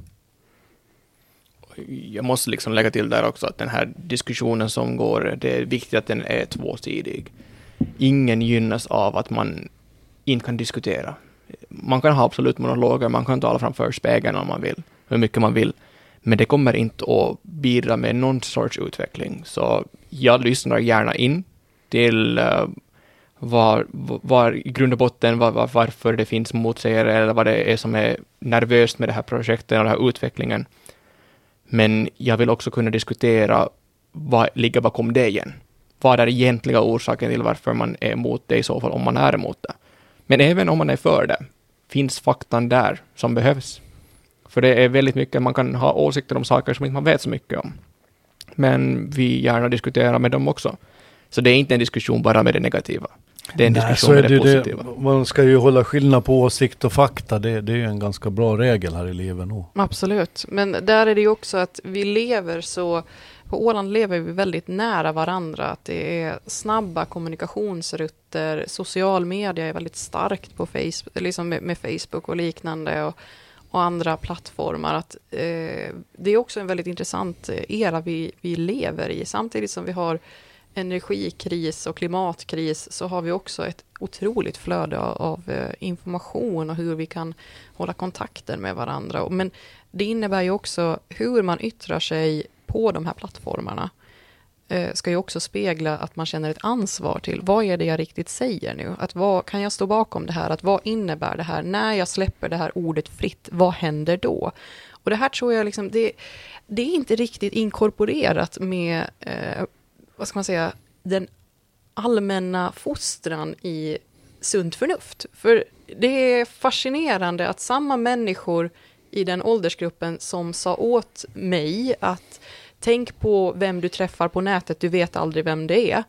Jag måste liksom lägga till där också att den här diskussionen som går, det är viktigt att den är tvåsidig. Ingen gynnas av att man inte kan diskutera. Man kan ha absolut monologer, man kan tala framför spegeln om man vill hur mycket man vill. Men det kommer inte att bidra med någon sorts utveckling. Så jag lyssnar gärna in till uh, var, var i grund och botten var, var, varför det finns motsägare eller vad det är som är nervöst med det här projektet och den här utvecklingen. Men jag vill också kunna diskutera vad ligger bakom det igen. Vad är egentliga orsaken till varför man är emot det i så fall, om man är emot det. Men även om man är för det, finns faktan där som behövs. För det är väldigt mycket, man kan ha åsikter om saker som inte man vet så mycket om. Men vi gärna diskuterar med dem också. Så det är inte en diskussion bara med det negativa. Det är en Nej, diskussion med det, det positiva. Det, man ska ju hålla skillnad på åsikt och fakta. Det, det är ju en ganska bra regel här i livet nog. Absolut. Men där är det ju också att vi lever så på Åland lever vi väldigt nära varandra. Att det är snabba kommunikationsrutter. Social media är väldigt starkt på Facebook, liksom med, med Facebook och liknande. Och och andra plattformar. Att, eh, det är också en väldigt intressant eh, era vi, vi lever i. Samtidigt som vi har energikris och klimatkris så har vi också ett otroligt flöde av, av eh, information och hur vi kan hålla kontakten med varandra. Men det innebär ju också hur man yttrar sig på de här plattformarna Eh, ska ju också spegla att man känner ett ansvar till vad är det jag riktigt säger nu? Att vad, kan jag stå bakom det här? Att vad innebär det här? När jag släpper det här ordet fritt, vad händer då? Och det här tror jag liksom, det, det är inte riktigt inkorporerat med, eh, vad ska man säga, den allmänna fostran i sunt förnuft. För det är fascinerande att samma människor i den åldersgruppen som sa åt mig att tänk på vem du träffar på nätet, du vet aldrig vem det är,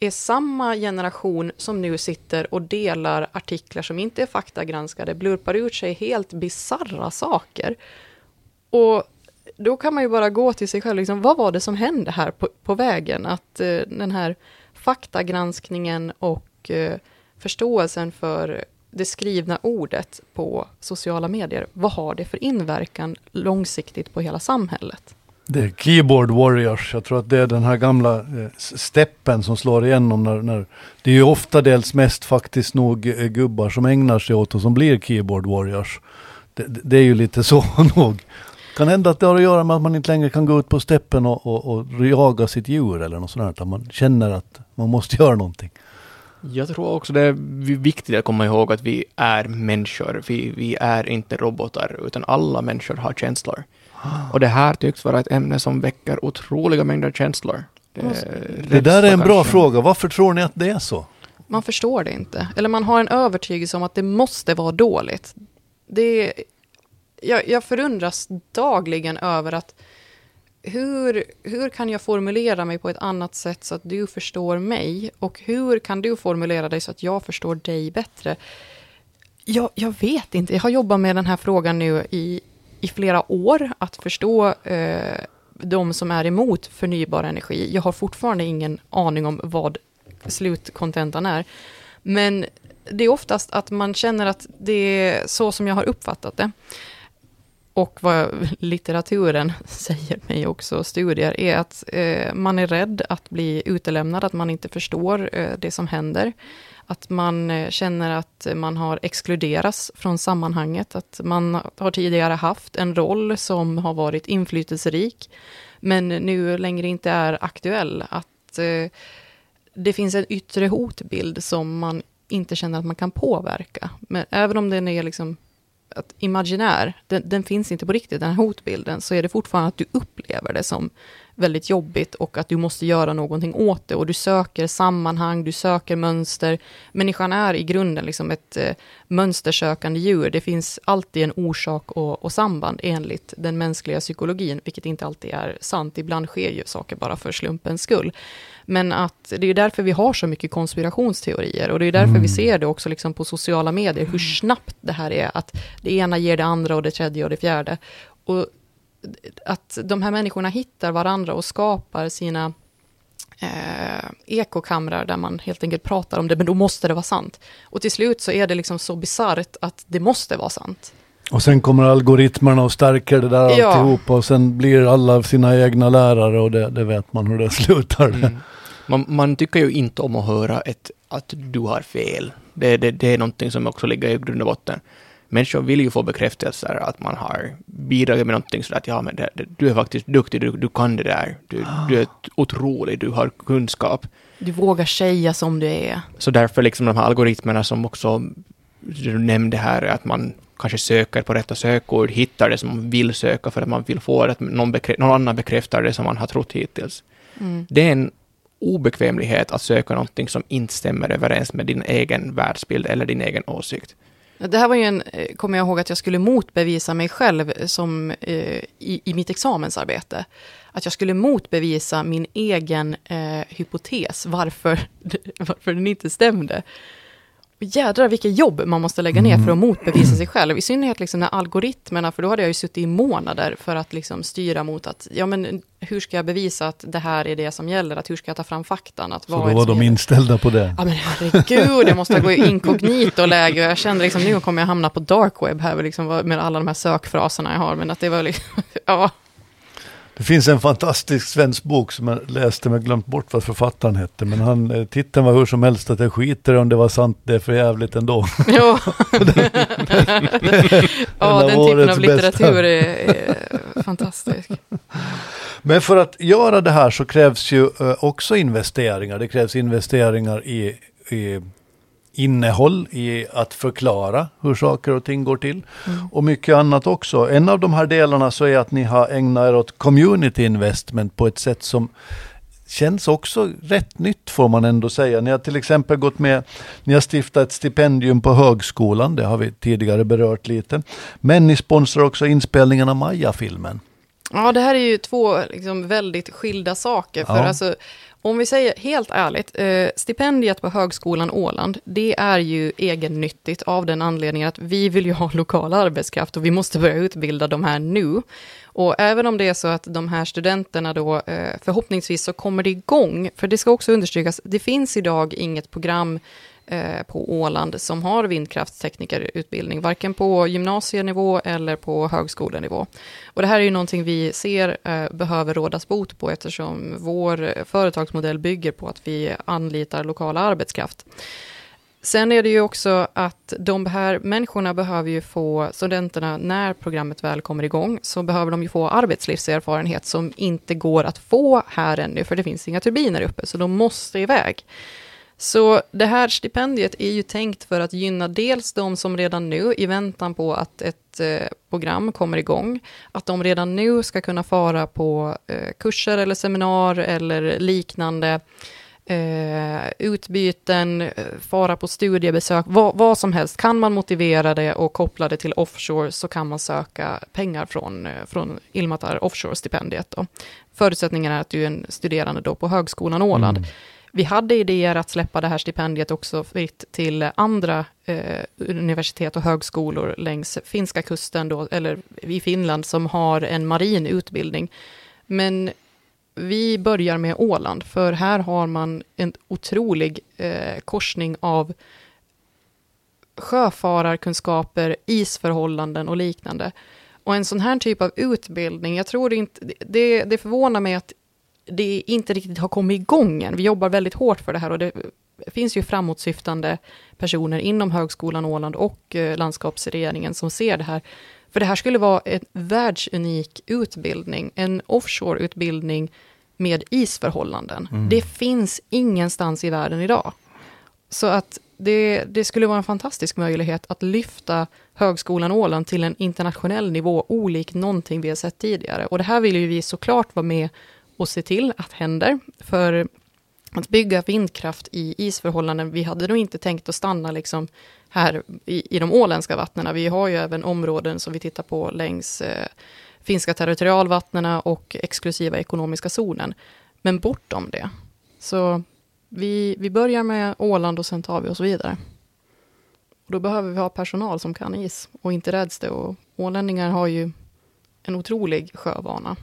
är samma generation som nu sitter och delar artiklar som inte är faktagranskade, blurpar ut sig helt bizarra saker. Och då kan man ju bara gå till sig själv, liksom, vad var det som hände här på, på vägen? Att eh, den här faktagranskningen och eh, förståelsen för det skrivna ordet på sociala medier, vad har det för inverkan långsiktigt på hela samhället? Det är Keyboard Warriors. Jag tror att det är den här gamla eh, steppen som slår igenom när, när det är ju ofta dels mest faktiskt nog eh, gubbar som ägnar sig åt och som blir Keyboard Warriors. Det, det är ju lite så nog. Kan hända att det har att göra med att man inte längre kan gå ut på steppen och, och, och jaga sitt djur eller något sånt där. Man känner att man måste göra någonting. Jag tror också det är viktigt att komma ihåg att vi är människor. Vi, vi är inte robotar, utan alla människor har känslor. Och det här tycks vara ett ämne som väcker otroliga mängder känslor. Det, det där är en bra kanske. fråga. Varför tror ni att det är så? Man förstår det inte. Eller man har en övertygelse om att det måste vara dåligt. Det, jag, jag förundras dagligen över att hur, hur kan jag formulera mig på ett annat sätt så att du förstår mig? Och hur kan du formulera dig så att jag förstår dig bättre? Jag, jag vet inte. Jag har jobbat med den här frågan nu i i flera år att förstå eh, de som är emot förnybar energi. Jag har fortfarande ingen aning om vad slutkontentan är. Men det är oftast att man känner att det är så som jag har uppfattat det. Och vad litteraturen säger mig också, studier, är att eh, man är rädd att bli utelämnad, att man inte förstår eh, det som händer. Att man eh, känner att man har exkluderats från sammanhanget, att man har tidigare haft en roll som har varit inflytelserik, men nu längre inte är aktuell. Att eh, det finns en yttre hotbild som man inte känner att man kan påverka. Men även om den är liksom att imaginär, den, den, finns inte på riktigt, den här hotbilden, så är det fortfarande att du upplever det som väldigt jobbigt och att du måste göra någonting åt det. Och du söker sammanhang, du söker mönster. Människan är i grunden liksom ett eh, mönstersökande djur. Det finns alltid en orsak och, och, samband enligt den mänskliga psykologin, vilket inte alltid är sant. Ibland sker ju saker bara för slumpens skull. Men att det är därför vi har så mycket konspirationsteorier och det är därför mm. vi ser det också liksom på sociala medier, hur snabbt det här är, att det ena ger det andra och det tredje och det fjärde. Och att de här människorna hittar varandra och skapar sina eh, ekokamrar där man helt enkelt pratar om det, men då måste det vara sant. Och till slut så är det liksom så bisarrt att det måste vara sant. Och sen kommer algoritmerna och stärker det där ja. alltihopa och sen blir alla sina egna lärare och det, det vet man hur det slutar. Mm. Man, man, tycker ju inte om att höra ett, att du har fel. Det, det, det är någonting som också ligger i grund och botten människor vill ju få bekräftelser att man har bidragit med någonting sådär att ja, men det, det, du är faktiskt duktig, du, du kan det där, du, du är otrolig, du har kunskap. Du vågar säga som du är. Så därför liksom de här algoritmerna som också du nämnde här, att man kanske söker på rätta sökord, hittar det som man vill söka för att man vill få att någon, någon annan bekräftar det som man har trott hittills. Mm. Det är en obekvämlighet att söka någonting som inte stämmer överens med din egen världsbild eller din egen åsikt. Det här var ju en, eh, kommer jag ihåg att jag skulle motbevisa mig själv som, eh, i, i mitt examensarbete. Att jag skulle motbevisa min egen eh, hypotes, varför, varför den inte stämde. Jädrar vilket jobb man måste lägga ner för att motbevisa sig själv. I synnerhet liksom när algoritmerna, för då hade jag ju suttit i månader för att liksom styra mot att, ja men hur ska jag bevisa att det här är det som gäller? Att hur ska jag ta fram faktan? Att Så då var de inställda på det? Ja men herregud, jag måste gå i inkognito-läge. Jag kände liksom, nu kommer jag hamna på dark web här, liksom, med alla de här sökfraserna jag har. Men att det var liksom, ja. Det finns en fantastisk svensk bok som jag läste men glömt bort vad författaren hette. Men han, eh, titeln var hur som helst att jag skiter om det var sant, det är för jävligt ändå. Ja, ja den typen av litteratur är, är fantastisk. Men för att göra det här så krävs ju eh, också investeringar. Det krävs investeringar i, i innehåll i att förklara hur saker och ting går till. Mm. Och mycket annat också. En av de här delarna så är att ni har ägnat er åt community investment på ett sätt som känns också rätt nytt får man ändå säga. Ni har till exempel gått med, ni har stiftat ett stipendium på högskolan, det har vi tidigare berört lite. Men ni sponsrar också inspelningen av Maja-filmen. Ja, det här är ju två liksom, väldigt skilda saker. För ja. alltså, om vi säger helt ärligt, eh, stipendiet på Högskolan Åland, det är ju egennyttigt av den anledningen att vi vill ju ha lokal arbetskraft och vi måste börja utbilda de här nu. Och även om det är så att de här studenterna då, eh, förhoppningsvis så kommer det igång, för det ska också understrykas, det finns idag inget program Eh, på Åland som har vindkraftsteknikerutbildning, varken på gymnasienivå eller på högskolenivå. Och det här är ju någonting vi ser eh, behöver rådas bot på eftersom vår företagsmodell bygger på att vi anlitar lokala arbetskraft. Sen är det ju också att de här människorna behöver ju få, studenterna, när programmet väl kommer igång, så behöver de ju få arbetslivserfarenhet som inte går att få här ännu, för det finns inga turbiner uppe, så de måste iväg. Så det här stipendiet är ju tänkt för att gynna dels de som redan nu, i väntan på att ett eh, program kommer igång, att de redan nu ska kunna fara på eh, kurser eller seminar eller liknande, eh, utbyten, eh, fara på studiebesök, vad, vad, som helst. Kan man motivera det och koppla det till offshore så kan man söka pengar från, eh, från Ilmatar Offshore-stipendiet. Förutsättningen är att du är en studerande då på Högskolan Åland. Mm. Vi hade idéer att släppa det här stipendiet också fritt till andra eh, universitet och högskolor längs finska kusten, då, eller i Finland, som har en marin utbildning. Men vi börjar med Åland, för här har man en otrolig eh, korsning av sjöfararkunskaper, isförhållanden och liknande. Och en sån här typ av utbildning, jag tror inte, det, det förvånar mig att det inte riktigt har kommit igång än. Vi jobbar väldigt hårt för det här och det finns ju framåtsyftande personer inom Högskolan Åland och eh, landskapsregeringen som ser det här. För det här skulle vara en världsunik utbildning, en offshore-utbildning med isförhållanden. Mm. Det finns ingenstans i världen idag. Så att det, det skulle vara en fantastisk möjlighet att lyfta Högskolan Åland till en internationell nivå, olik någonting vi har sett tidigare. Och det här vill ju vi såklart vara med och se till att händer. För att bygga vindkraft i isförhållanden, vi hade nog inte tänkt att stanna liksom här i, i de åländska vattnena. Vi har ju även områden som vi tittar på längs eh, finska territorialvattnena och exklusiva ekonomiska zonen. Men bortom det. Så vi, vi börjar med Åland och sen tar vi oss vidare. Och då behöver vi ha personal som kan is och inte räds det. Och ålänningar har ju en otrolig sjövana.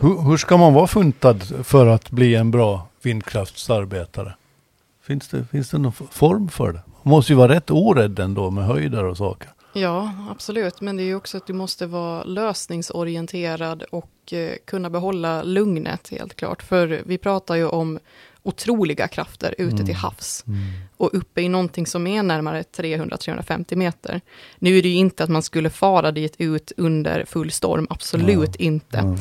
Hur, hur ska man vara funtad för att bli en bra vindkraftsarbetare? Finns det, finns det någon form för det? Man måste ju vara rätt orädd ändå med höjder och saker. Ja, absolut. Men det är ju också att du måste vara lösningsorienterad och eh, kunna behålla lugnet helt klart. För vi pratar ju om otroliga krafter ute Mm. till havs och uppe i någonting som är närmare 300-350 meter. Nu är det ju inte att man skulle fara dit ut under full storm, absolut inte. Mm.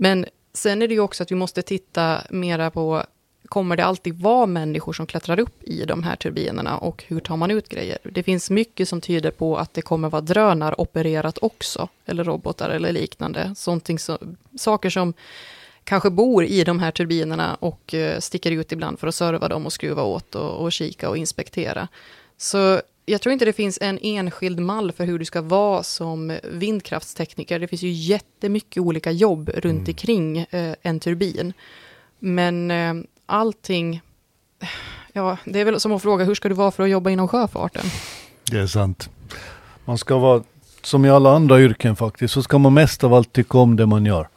Men sen är det ju också att vi måste titta mera på, kommer det alltid vara människor som klättrar upp i de här turbinerna och hur tar man ut grejer? Det finns mycket som tyder på att det kommer vara drönaropererat också, eller robotar eller liknande. Sånting som, saker som kanske bor i de här turbinerna och eh, sticker ut ibland för att serva dem och skruva åt och, och kika och inspektera. Så jag tror inte det finns en enskild mall för hur du ska vara som vindkraftstekniker. Det finns ju jättemycket olika jobb runt omkring eh, en turbin. Men eh, allting, ja, det är väl som att fråga hur ska du vara för att jobba inom sjöfarten? Det är sant. Man ska vara, som i alla andra yrken faktiskt, så ska man mest av allt tycka om det man gör.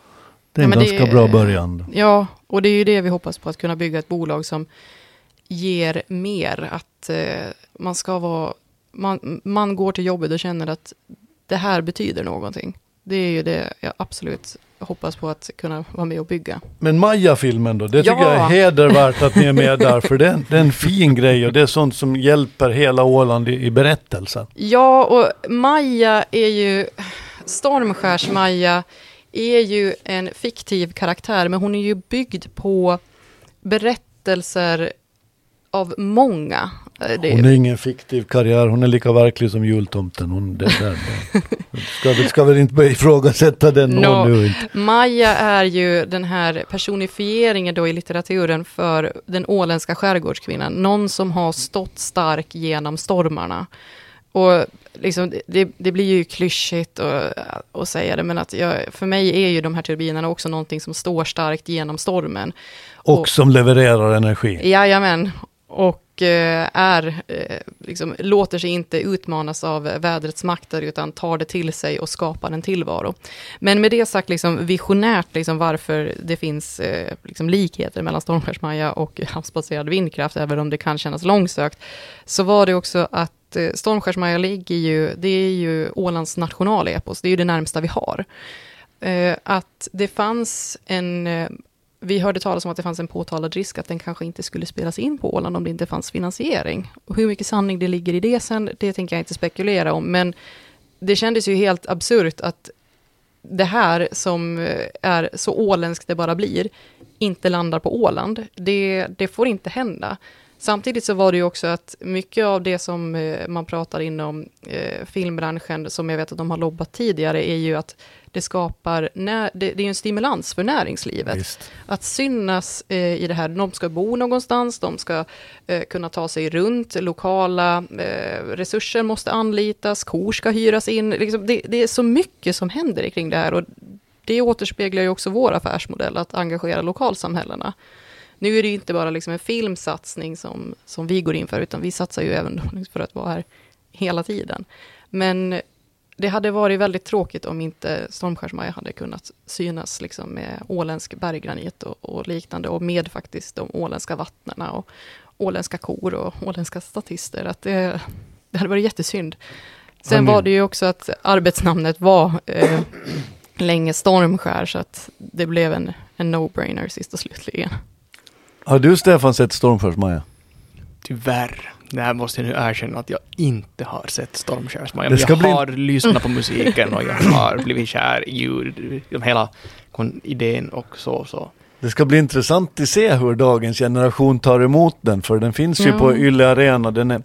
Det är en Ja, det ganska är- bra början. Ja, och det är ju det vi hoppas på, att kunna bygga ett bolag som ger mer. Att eh, man ska vara, man, man går till jobbet och känner att det här betyder någonting. Det är ju det jag absolut hoppas på att kunna vara med och bygga. Men Maja-filmen då, det tycker Ja. jag är hedervärt att ni är med där, för det är, en- det är en fin grej och det är sånt som hjälper hela Åland i, i berättelsen. Ja, och Maja är ju, Stormskärs-Maja är ju en fiktiv karaktär, men hon är ju byggd på berättelser av många. Eh, Det- Hon är ingen fiktiv karriär, hon är lika verklig som jultomten. Hon, det, det. Ska, vi, ska väl inte ifrågasätta den no. nu inte. Maja är ju den här personifieringen då i litteraturen för den åländska skärgårdskvinnan. Någon som har stått stark genom stormarna. Och liksom, det, det blir ju klyschigt att, att säga det, men att jag, för mig är ju de här turbinerna också någonting som står starkt genom stormen. Och Och- som levererar energi. Jajamän. Och eh, är, eh, liksom, låter sig inte utmanas av vädrets makter, utan tar det till sig och skapar en tillvaro. Men med det sagt, liksom, visionärt liksom, varför det finns eh, liksom, likheter mellan Stormskärsmaja och havsbaserad vindkraft, även om det kan kännas långsökt, så var det också att Stormskärsmaja ligger ju, det är ju Ålands nationalepos, det är ju det närmsta vi har. Att det fanns en vi hörde talas om att det fanns en påtalad risk att den kanske inte skulle spelas in på Åland om det inte fanns finansiering. Och hur mycket sanning det ligger i det sen, det tänker jag inte spekulera om, men det kändes ju helt absurt att det här som eh, är så åländskt det bara blir, inte landar på Åland. Det, det får inte hända. Samtidigt så var det ju också att mycket av det som eh, man pratar inom eh, filmbranschen, som jag vet att de har lobbat tidigare, är ju att det skapar, när, det, det är ju en stimulans för näringslivet Visst. att synas eh, i det här. De ska bo någonstans, de ska eh, kunna ta sig runt, lokala eh, resurser måste anlitas, kor ska hyras in. Liksom, det, det är så mycket som händer kring det här och det återspeglar ju också vår affärsmodell, att engagera lokalsamhällena. Nu är det inte bara liksom en filmsatsning som, som vi går in för, utan vi satsar ju även för att vara här hela tiden. Men det hade varit väldigt tråkigt om inte Stormskärsmaja hade kunnat synas liksom med åländsk berggranit och, och liknande och med faktiskt de åländska vattnena och åländska kor och åländska statister. Att det, det hade varit jättesynd. Sen var det ju också att arbetsnamnet var eh, länge Stormskär, så att det blev en, en no-brainer sist och slutligen. Har du Stefan sett Stormskärs Maja? Tyvärr. Det här måste jag nu erkänna att jag inte har sett Stormskärsmaja. Det Jag bli- har lyssnat på musiken och jag har blivit kär i ljud, hela idén och så. så. Det ska bli intressant att se hur dagens generation tar emot den, för den finns ju Ja. på Yle Arena. Den är,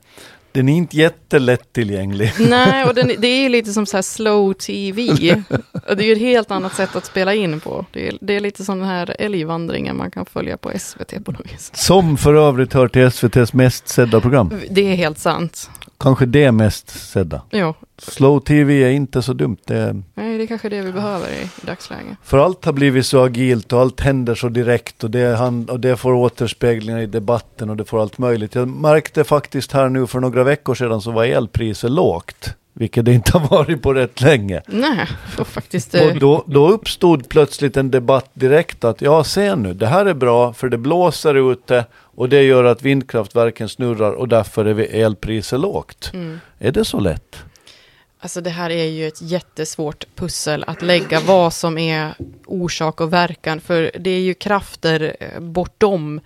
den är inte jättelättillgänglig. Nej, och den, det är ju lite som så här slow tv. Och det är ju ett helt annat sätt att spela in på. Det är, det är lite som den här älgvandringen man kan följa på SVT på något vis. Som för övrigt hör till SVTs mest sedda program. Det är helt sant. Kanske det mest sedda. Ja, Slow TV är inte så dumt. Det nej, det är kanske det vi behöver i, i dagsläget. för allt har blivit så agilt och allt händer så direkt och det, han, och det får återspeglingar i debatten och det får allt möjligt. Jag märkte faktiskt här nu för några veckor sedan så var elpriset lågt. Vilket det inte har varit på rätt länge. Nej, och faktiskt... eh, Och då, då uppstod plötsligt en debatt direkt att ja, se nu, det här är bra för det blåser ute och det gör att vindkraftverken snurrar och därför är elpriset lågt. Mm. Är det så lätt? Alltså det här är ju ett jättesvårt pussel att lägga vad som är orsak och verkan. För det är ju krafter eh, bortom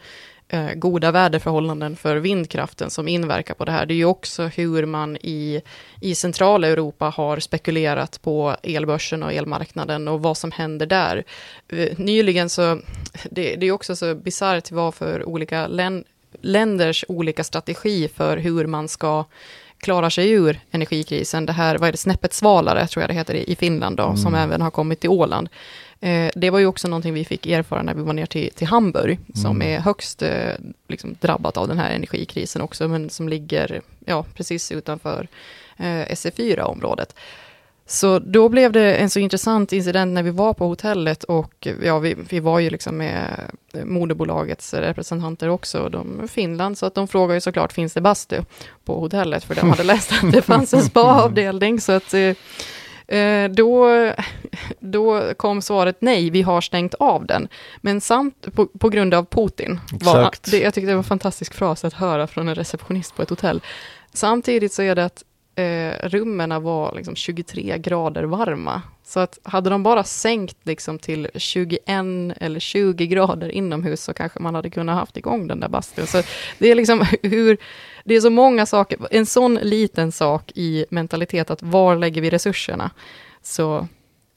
eh, goda väderförhållanden för vindkraften som inverkar på det här. Det är ju också hur man i, i centrala Europa har spekulerat på elbörsen och elmarknaden och vad som händer där. Eh, nyligen så, det, det är också så bisarrt vad för olika län, länders olika strategi för hur man ska klara sig ur energikrisen. Det här, vad är det, snäppet svalare tror jag det heter i Finland då, som även har kommit till Åland. Eh, det var ju också någonting vi fick erfara när vi var ner till, till Hamburg, som är högst eh, liksom, drabbat av den här energikrisen också, men som ligger ja, precis utanför eh, SE4-området. Så då blev det en så intressant incident när vi var på hotellet och ja, vi, vi var ju liksom med moderbolagets representanter också, de Finland, så att de frågade ju såklart, finns det bastu på hotellet? För de hade läst att det fanns en spaavdelning, så att eh, eh, då, då kom svaret nej, vi har stängt av den. Men samt på, på grund av Putin. Var, det, jag tyckte det var en fantastisk fras att höra från en receptionist på ett hotell. Samtidigt så är det att eh, rummen var liksom 23 grader varma. Så att hade de bara sänkt liksom till 21 eller 20 grader inomhus så kanske man hade kunnat haft igång den där bastun. Så det är liksom hur, det är så många saker, en sån liten sak i mentalitet att var lägger vi resurserna? Så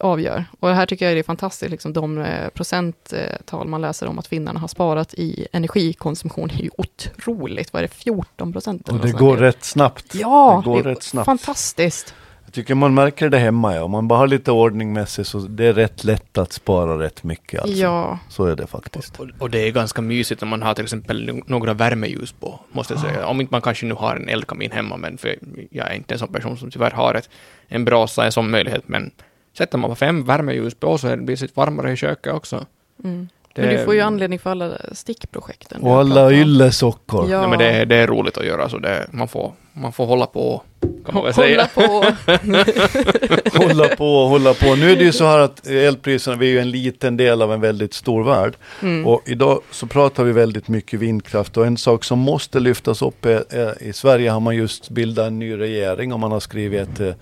avgör. Och här tycker jag det är fantastiskt, liksom de eh, procenttal man läser om att finnarna har sparat i energikonsumtion är ju otroligt. Vad är det, 14 procent? Och det går rätt snabbt. Ja, det går det är rätt snabbt. fantastiskt. Jag tycker man märker det hemma, ja. Om man bara har lite ordning med sig så det är rätt lätt att spara rätt mycket. Alltså. Ja, Så är det faktiskt. Och, och det är ganska mysigt om man har till exempel några värmeljus på, måste jag säga. Om inte man kanske nu har en eldkamin hemma, men för jag är inte en sån person som tyvärr har ett, en brasa, en sån möjlighet, men sätter man på fem värmeljus på så blir det varmare i köket också. mm. Det, men du får ju anledning för alla stickprojekten. Och alla yllesockor. Ja. Men det, det är roligt att göra, så det, man, får, man får hålla på, kan man väl säga. Hålla på. hålla på hålla på. Nu är det ju så här att elpriserna, vi är ju en liten del av en väldigt stor värld. Mm. Och idag så pratar vi väldigt mycket vindkraft och en sak som måste lyftas upp är, är i Sverige har man just bildat en ny regering och man har skrivit ett eh,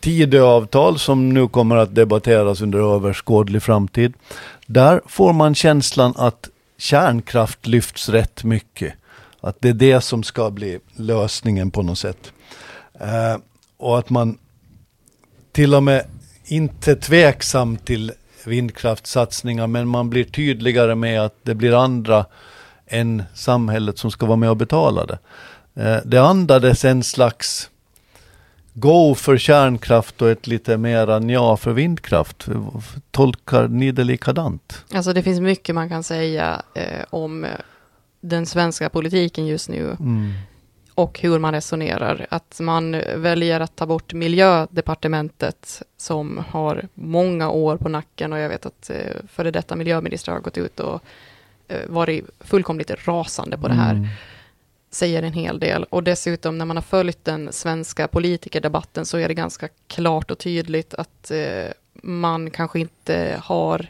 Tidöavtal som nu kommer att debatteras under överskådlig framtid. Där får man känslan att kärnkraft lyfts rätt mycket. Att det är det som ska bli lösningen på något sätt. Eh, och att man till och med inte tveksam till vindkraftssatsningar men man blir tydligare med att det blir andra än samhället som ska vara med och betala det. Eh, det andades en slags go för kärnkraft och ett lite mera nja för vindkraft. Tolkar ni det likadant? Alltså det finns mycket man kan säga eh, om den svenska politiken just nu Mm. och hur man resonerar. Att man väljer att ta bort miljödepartementet som har många år på nacken och jag vet att eh, före detta miljöministrar har gått ut och eh, varit fullkomligt rasande på det här. Mm säger en hel del. Och dessutom när man har följt den svenska politikerdebatten så är det ganska klart och tydligt att eh, man kanske inte har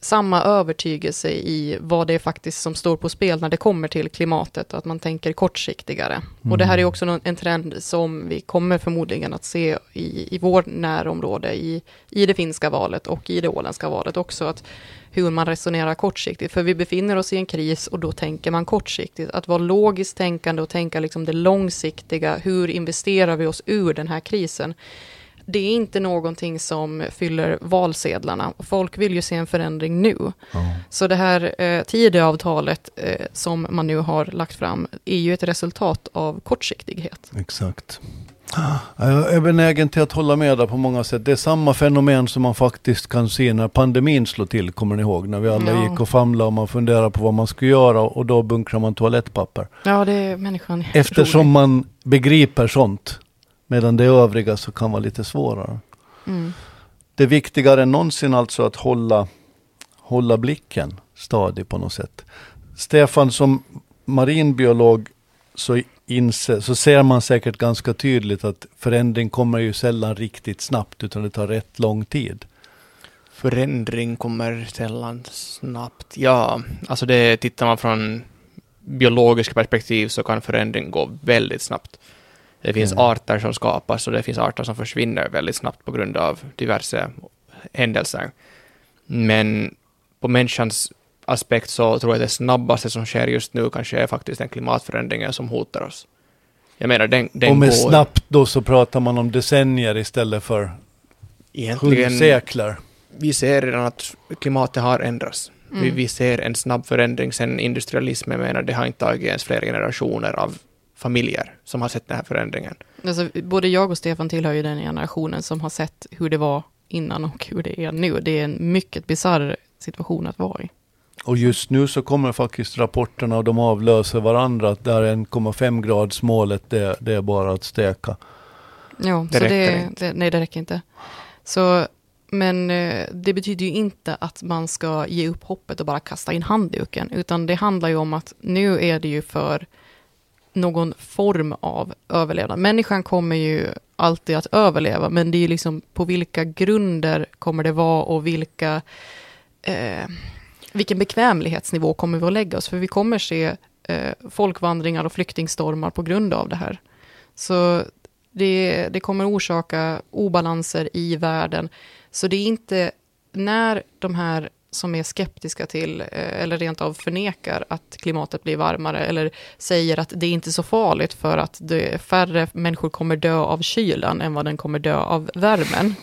samma övertygelse i vad det är faktiskt som står på spel när det kommer till klimatet och att man tänker kortsiktigare. Och det här är också någon, en trend som vi kommer förmodligen att se i, i vår närområde, i, i det finska valet och i det åländska valet också, att hur man resonerar kortsiktigt. För vi befinner oss i en kris och då tänker man kortsiktigt. Att vara logiskt tänkande och tänka liksom det långsiktiga, hur investerar vi oss ur den här krisen? Det är inte någonting som fyller valsedlarna. Folk vill ju se en förändring nu. Ja. Så det här eh, Tidöavtalet eh, som man nu har lagt fram är ju ett resultat av kortsiktighet. Exakt. Jag är benägen till att hålla med där på många sätt. Det är samma fenomen som man faktiskt kan se när pandemin slog till, kommer ni ihåg? När vi alla Ja. gick och famlade och man funderade på vad man skulle göra och då bunkrar man toalettpapper. Ja, det är människan Eftersom rolig. man begriper sånt. Medan det övriga så kan vara lite svårare. Mm. Det är viktigare än någonsin alltså att hålla, hålla blicken stadig på något sätt. Stefan, som marinbiolog så, inse, så ser man säkert ganska tydligt att förändring kommer ju sällan riktigt snabbt utan det tar rätt lång tid. Förändring kommer sällan snabbt. Ja, alltså det tittar man från biologiska perspektiv så kan förändring gå väldigt snabbt. Det finns Mm. arter som skapas och det finns arter som försvinner väldigt snabbt på grund av diverse händelser. Men på människans aspekt så tror jag det snabbaste som sker just nu kanske är faktiskt den klimatförändringen som hotar oss. Jag menar, den, den och med går snabbt då så pratar man om decennier istället för egentligen... sekler. vi ser redan att klimatet har ändrats. Vi, Mm. vi ser en snabb förändring sen industrialismen. Menar, det har inte tagit ens flera generationer av familjer som har sett den här förändringen. Alltså, både jag och Stefan tillhör ju den generationen som har sett hur det var innan och hur det är nu. Det är en mycket bisarr situation att vara i. Och just nu så kommer faktiskt rapporterna och de avlöser varandra. Att där 1,5 grads målet det, det är bara att steka. Ja, Det så räcker det, inte. Det, nej, det räcker inte. Så, men eh, det betyder ju inte att man ska ge upp hoppet och bara kasta in handduken, utan det handlar ju om att nu är det ju för någon form av överlevnad. Människan kommer ju alltid att överleva, men det är ju liksom på vilka grunder kommer det vara och vilka eh, vilken bekvämlighetsnivå kommer vi att lägga oss? För vi kommer se eh, folkvandringar och flyktingstormar på grund av det här. Så det, det kommer orsaka obalanser i världen. Så det är inte när de här som är skeptiska till, eh, eller rent av förnekar att klimatet blir varmare, eller säger att det är inte så farligt för att det, färre människor kommer dö av kylan än vad den kommer dö av värmen.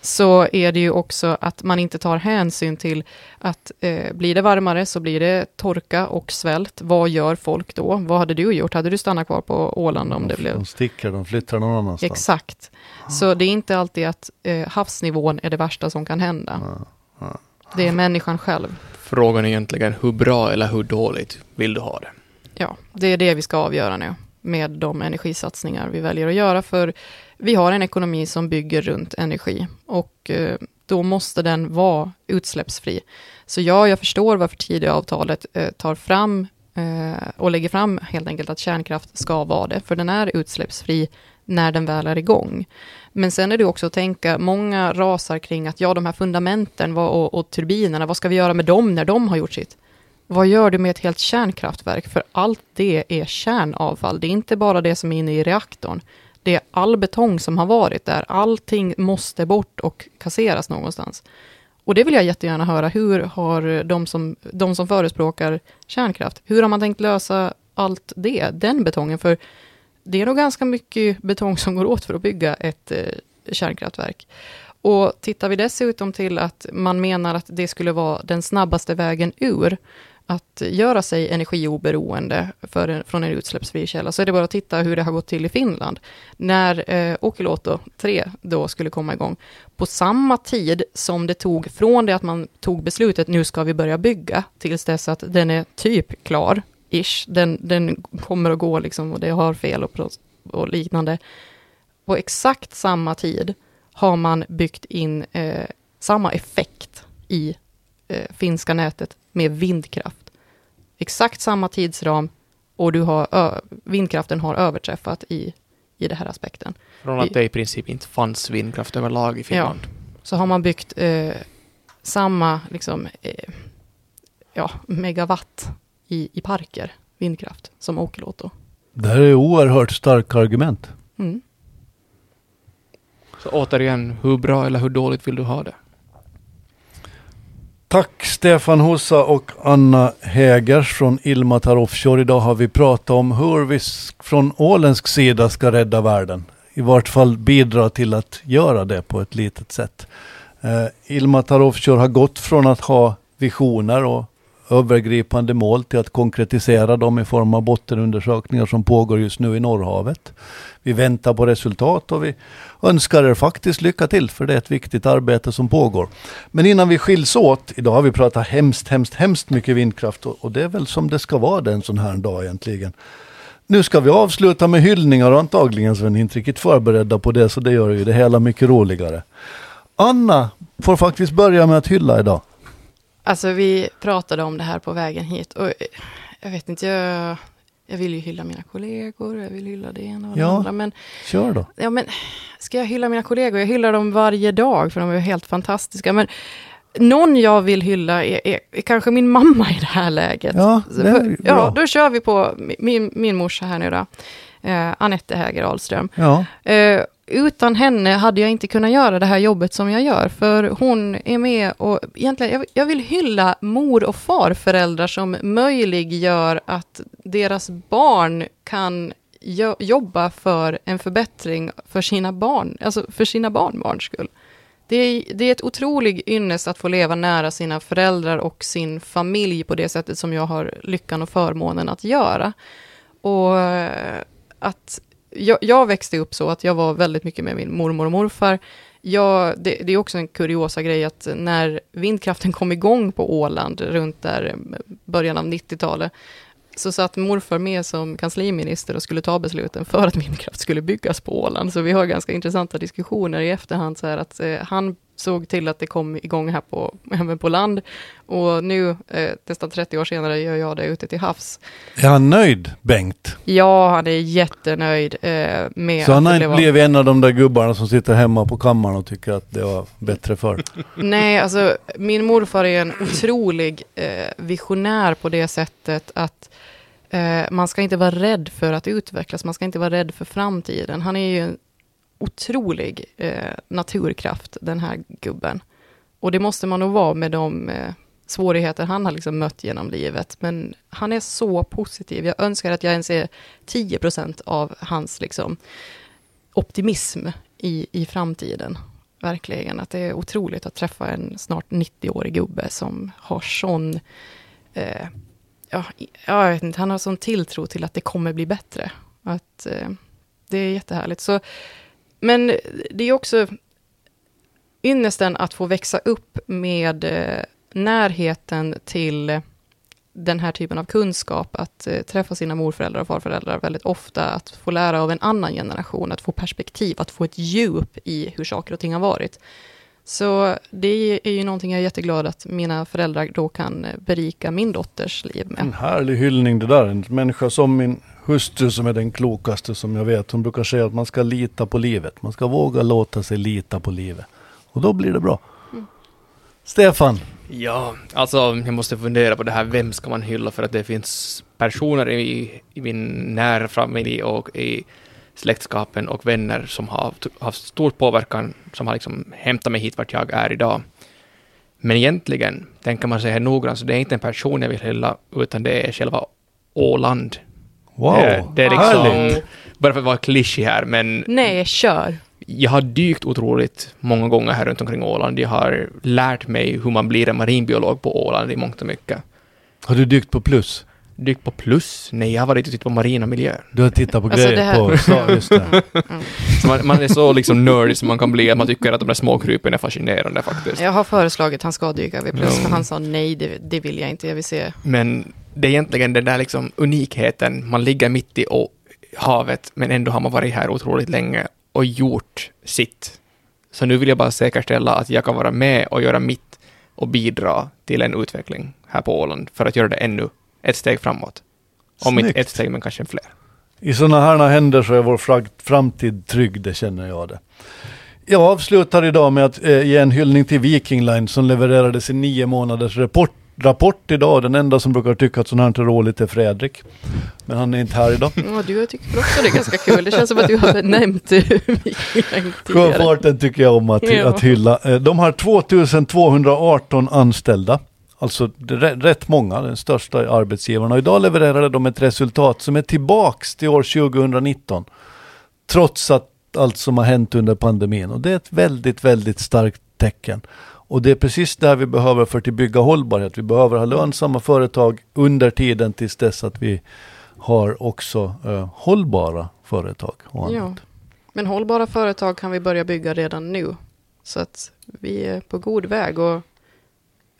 Så är det ju också att man inte tar hänsyn till att eh, blir det varmare så blir det torka och svält. Vad gör folk då? Vad hade du gjort? Hade du stannat kvar på Åland om det de, blev de sticker, de flyttar någon annanstans. Exakt. Så det är inte alltid att eh, havsnivån är det värsta som kan hända. Det är människan själv. Frågan är egentligen hur bra eller hur dåligt vill du ha det? Ja, det är det vi ska avgöra nu med de energisatsningar vi väljer att göra. För vi har en ekonomi som bygger runt energi och eh, då måste den vara utsläppsfri. Så ja, jag förstår varför Tidöavtalet eh, tar fram eh, och lägger fram helt enkelt att kärnkraft ska vara det, för den är utsläppsfri när den väl är igång. Men sen är det också att tänka, många rasar kring att ja, de här fundamenten och, och turbinerna, vad ska vi göra med dem när de har gjort sitt? Vad gör du med ett helt kärnkraftverk? För allt det är kärnavfall. Det är inte bara det som är inne i reaktorn. Det är all betong som har varit där. Allting måste bort och kasseras någonstans. Och det vill jag jättegärna höra. Hur har de som, de som förespråkar kärnkraft, hur har man tänkt lösa allt det, den betongen? För det är nog ganska mycket betong som går åt för att bygga ett eh, kärnkraftverk. Och tittar vi dessutom till att man menar att det skulle vara den snabbaste vägen ur att göra sig energioberoende för en, från en utsläppsfri källa, så är det bara att titta hur det har gått till i Finland. När eh, Olkiluoto 3 då skulle komma igång, på samma tid som det tog från det att man tog beslutet, nu ska vi börja bygga, tills dess att den är typ klar, ish, den, den kommer att gå liksom, och det har fel och, och liknande. På exakt samma tid har man byggt in eh, samma effekt i eh, finska nätet med vindkraft. Exakt samma tidsram och du har, vindkraften har överträffat i, i den här aspekten. Från att det i princip inte fanns vindkraft överlag i Finland. Så har man byggt eh, samma liksom, eh, ja, megawatt i, i parker, vindkraft, som Olkiluoto. Det här är oerhört starka argument. Mm. Så återigen, hur bra eller hur dåligt vill du ha det? Tack Stefan Hossa och Anna Hägers från Ilmatar Offshore. Idag har vi pratat om hur vi från åländsk sida ska rädda världen. I vart fall bidra till att göra det på ett litet sätt. Eh, Ilmatar Offshore har gått från att ha visioner och övergripande mål till att konkretisera dem i form av bottenundersökningar som pågår just nu i Norrhavet. Vi väntar på resultat och vi önskar er faktiskt lycka till för det är ett viktigt arbete som pågår. Men innan vi skiljs åt, idag har vi pratat hemskt, hemskt, hemskt mycket vindkraft och, det är väl som det ska vara det en sån här dag egentligen. Nu ska vi avsluta med hyllningar och antagligen så är ni inte riktigt förberedda på det så det gör ju det hela mycket roligare. Anna får faktiskt börja med att hylla idag. Alltså vi pratade om det här på vägen hit och eh, jag vet inte, jag, jag vill ju hylla mina kollegor, jag vill hylla det ena och det Ja. andra. Men, Kör då. ja, men ska jag hylla mina kollegor? Jag hyllar dem varje dag för de är helt fantastiska. Men någon jag vill hylla är, är, är kanske min mamma i det här läget. Ja, det är bra. ja då kör vi på min, min morsa här nu då. Eh, Anette Häger Ahlström. Ja, Eh, utan henne hade jag inte kunnat göra det här jobbet som jag gör, för hon är med och egentligen, jag, vill hylla mor och farföräldrar som möjliggör att deras barn kan jobba för en förbättring för sina barn, alltså för sina barnbarns skull. Det är, det är ett otrolig ynnest att få leva nära sina föräldrar och sin familj på det sättet som jag har lyckan och förmånen att göra. Och eh, att jag, jag växte upp så att jag var väldigt mycket med min mormor och morfar. Jag, det, det är också en kuriosa grej att när vindkraften kom igång på Åland runt där början av 90-talet, så satt morfar med som kansliminister och skulle ta besluten för att vindkraft skulle byggas på Åland. Så vi har ganska intressanta diskussioner i efterhand, så här att eh, han såg till att det kom igång här på, även på land. Och nu, eh, nästan 30 år senare, gör jag det ute till havs. är han nöjd Bengt? Ja, han är jättenöjd eh, med Så han har inte blivit en av de där gubbarna som sitter hemma på kammaren och tycker att det var bättre förr. Nej, alltså min morfar är en otrolig eh, visionär på det sättet att eh, man ska inte vara rädd för att utvecklas, man ska inte vara rädd för framtiden. Han är ju en otrolig eh, naturkraft, den här gubben. Och det måste man nog vara med de eh, svårigheter han har liksom mött genom livet. Men han är så positiv. Jag önskar att jag ens är 10% av hans liksom, optimism i, i framtiden. Verkligen, att det är otroligt att träffa en snart 90-årig gubbe som har sån, eh, ja, jag vet inte, han har sån tilltro till att det kommer bli bättre. Att eh, det är jättehärligt. Så, men det är också ynnesten att få växa upp med eh, närheten till den här typen av kunskap, att eh, träffa sina morföräldrar och farföräldrar väldigt ofta, att få lära av en annan generation, att få perspektiv, att få ett djup i hur saker och ting har varit. Så det är ju någonting jag är jätteglad att mina föräldrar då kan berika min dotters liv med. En härlig hyllning det där. En människa som min hustru som är den klokaste som jag vet. Hon brukar säga att man ska lita på livet. Man ska våga låta sig lita på livet. Och då blir det bra. Stefan, Ja, alltså jag måste fundera på det här, vem ska man hylla för att det finns personer i, i min nära familj och i släktskapen och vänner som har haft stor påverkan, som har liksom hämtat mig hit vart jag är idag. Men egentligen, tänker man sig här noggrant, så det är inte en person jag vill hylla, utan det är själva Åland. wow, Det, det är härligt. liksom, bara för att vara klyschig här, men Nej, kör! jag har dykt otroligt många gånger här runt omkring Åland. Jag har lärt mig hur man blir en marinbiolog på Åland i mångt och mycket. Har du dykt på plus? Dykt på plus? Nej, jag har varit och tittat på marina miljöer. Du har tittat på Alltså, grejer på... Så, just det. Så man, man är så liksom nördig som man kan bli, att man tycker att de där småkrypen är fascinerande faktiskt. Jag har föreslagit att han ska dyka vid plus, Ja. men han sa nej, det, det vill jag inte, jag vill se. Men det är egentligen den där liksom unikheten, man ligger mitt i havet, men ändå har man varit här otroligt länge och gjort sitt. Så nu vill jag bara säkerställa att jag kan vara med och göra mitt och bidra till en utveckling här på Åland för att göra det ännu ett steg framåt. Om inte ett steg, men kanske fler. I sådana här händer så är vår framtid trygg, det känner jag det. Jag avslutar idag med att eh, ge en hyllning till Viking Line som levererade sin nio månaders rapport, rapport idag. Den enda som brukar tycka att sånt här inte är roligt är Fredrik. Men han är inte här idag. Ja, du tycker också det är ganska kul. Det känns som att du har nämnt Viking tidigare. Sjöfarten tycker jag om att, Ja. att hylla. Eh, De har 2218 anställda. Alltså rätt många, den största arbetsgivaren. Och idag levererade de ett resultat som är tillbaks till år 2019. Trots att allt som har hänt under pandemin. Och det är ett väldigt, väldigt starkt tecken. Och det är precis det här vi behöver för att bygga hållbarhet. Vi behöver ha lönsamma företag under tiden tills dess att vi har också eh, hållbara företag. Och annat. Ja. Men hållbara företag kan vi börja bygga redan nu. Så att vi är på god väg. Och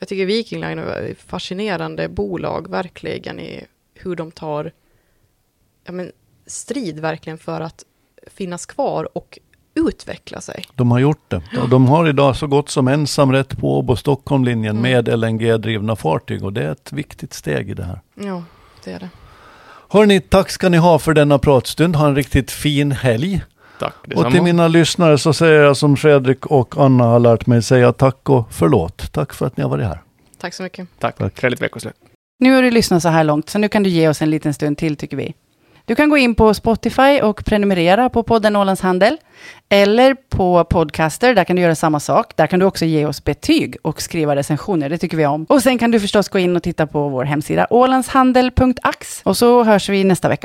jag tycker Viking Line är ett fascinerande bolag, verkligen, i hur de tar ja, men, strid verkligen för att finnas kvar och utveckla sig. De har gjort det. Och de har idag så gott som ensamrätt på Åbo Stockholmlinjen Mm. med LNG-drivna fartyg. Och det är ett viktigt steg i det här. Ja, det är det. Hörni, tack ska ni ha för denna pratstund. Ha en riktigt fin helg. Tack Och detsamma. till mina lyssnare så säger jag som Fredrik och Anna har lärt mig säga tack och förlåt. Tack för att ni har varit här. Tack så mycket. Tack. Tack. Trevligt veckoslut. Nu har du lyssnat så här långt, så nu kan du ge oss en liten stund till tycker vi. Du kan gå in på Spotify och prenumerera på podden Ålands Handel. Eller på Podcaster, där kan du göra samma sak. Där kan du också ge oss betyg och skriva recensioner, det tycker vi om. Och sen kan du förstås gå in och titta på vår hemsida ålandshandel.ax. Och så hörs vi nästa vecka.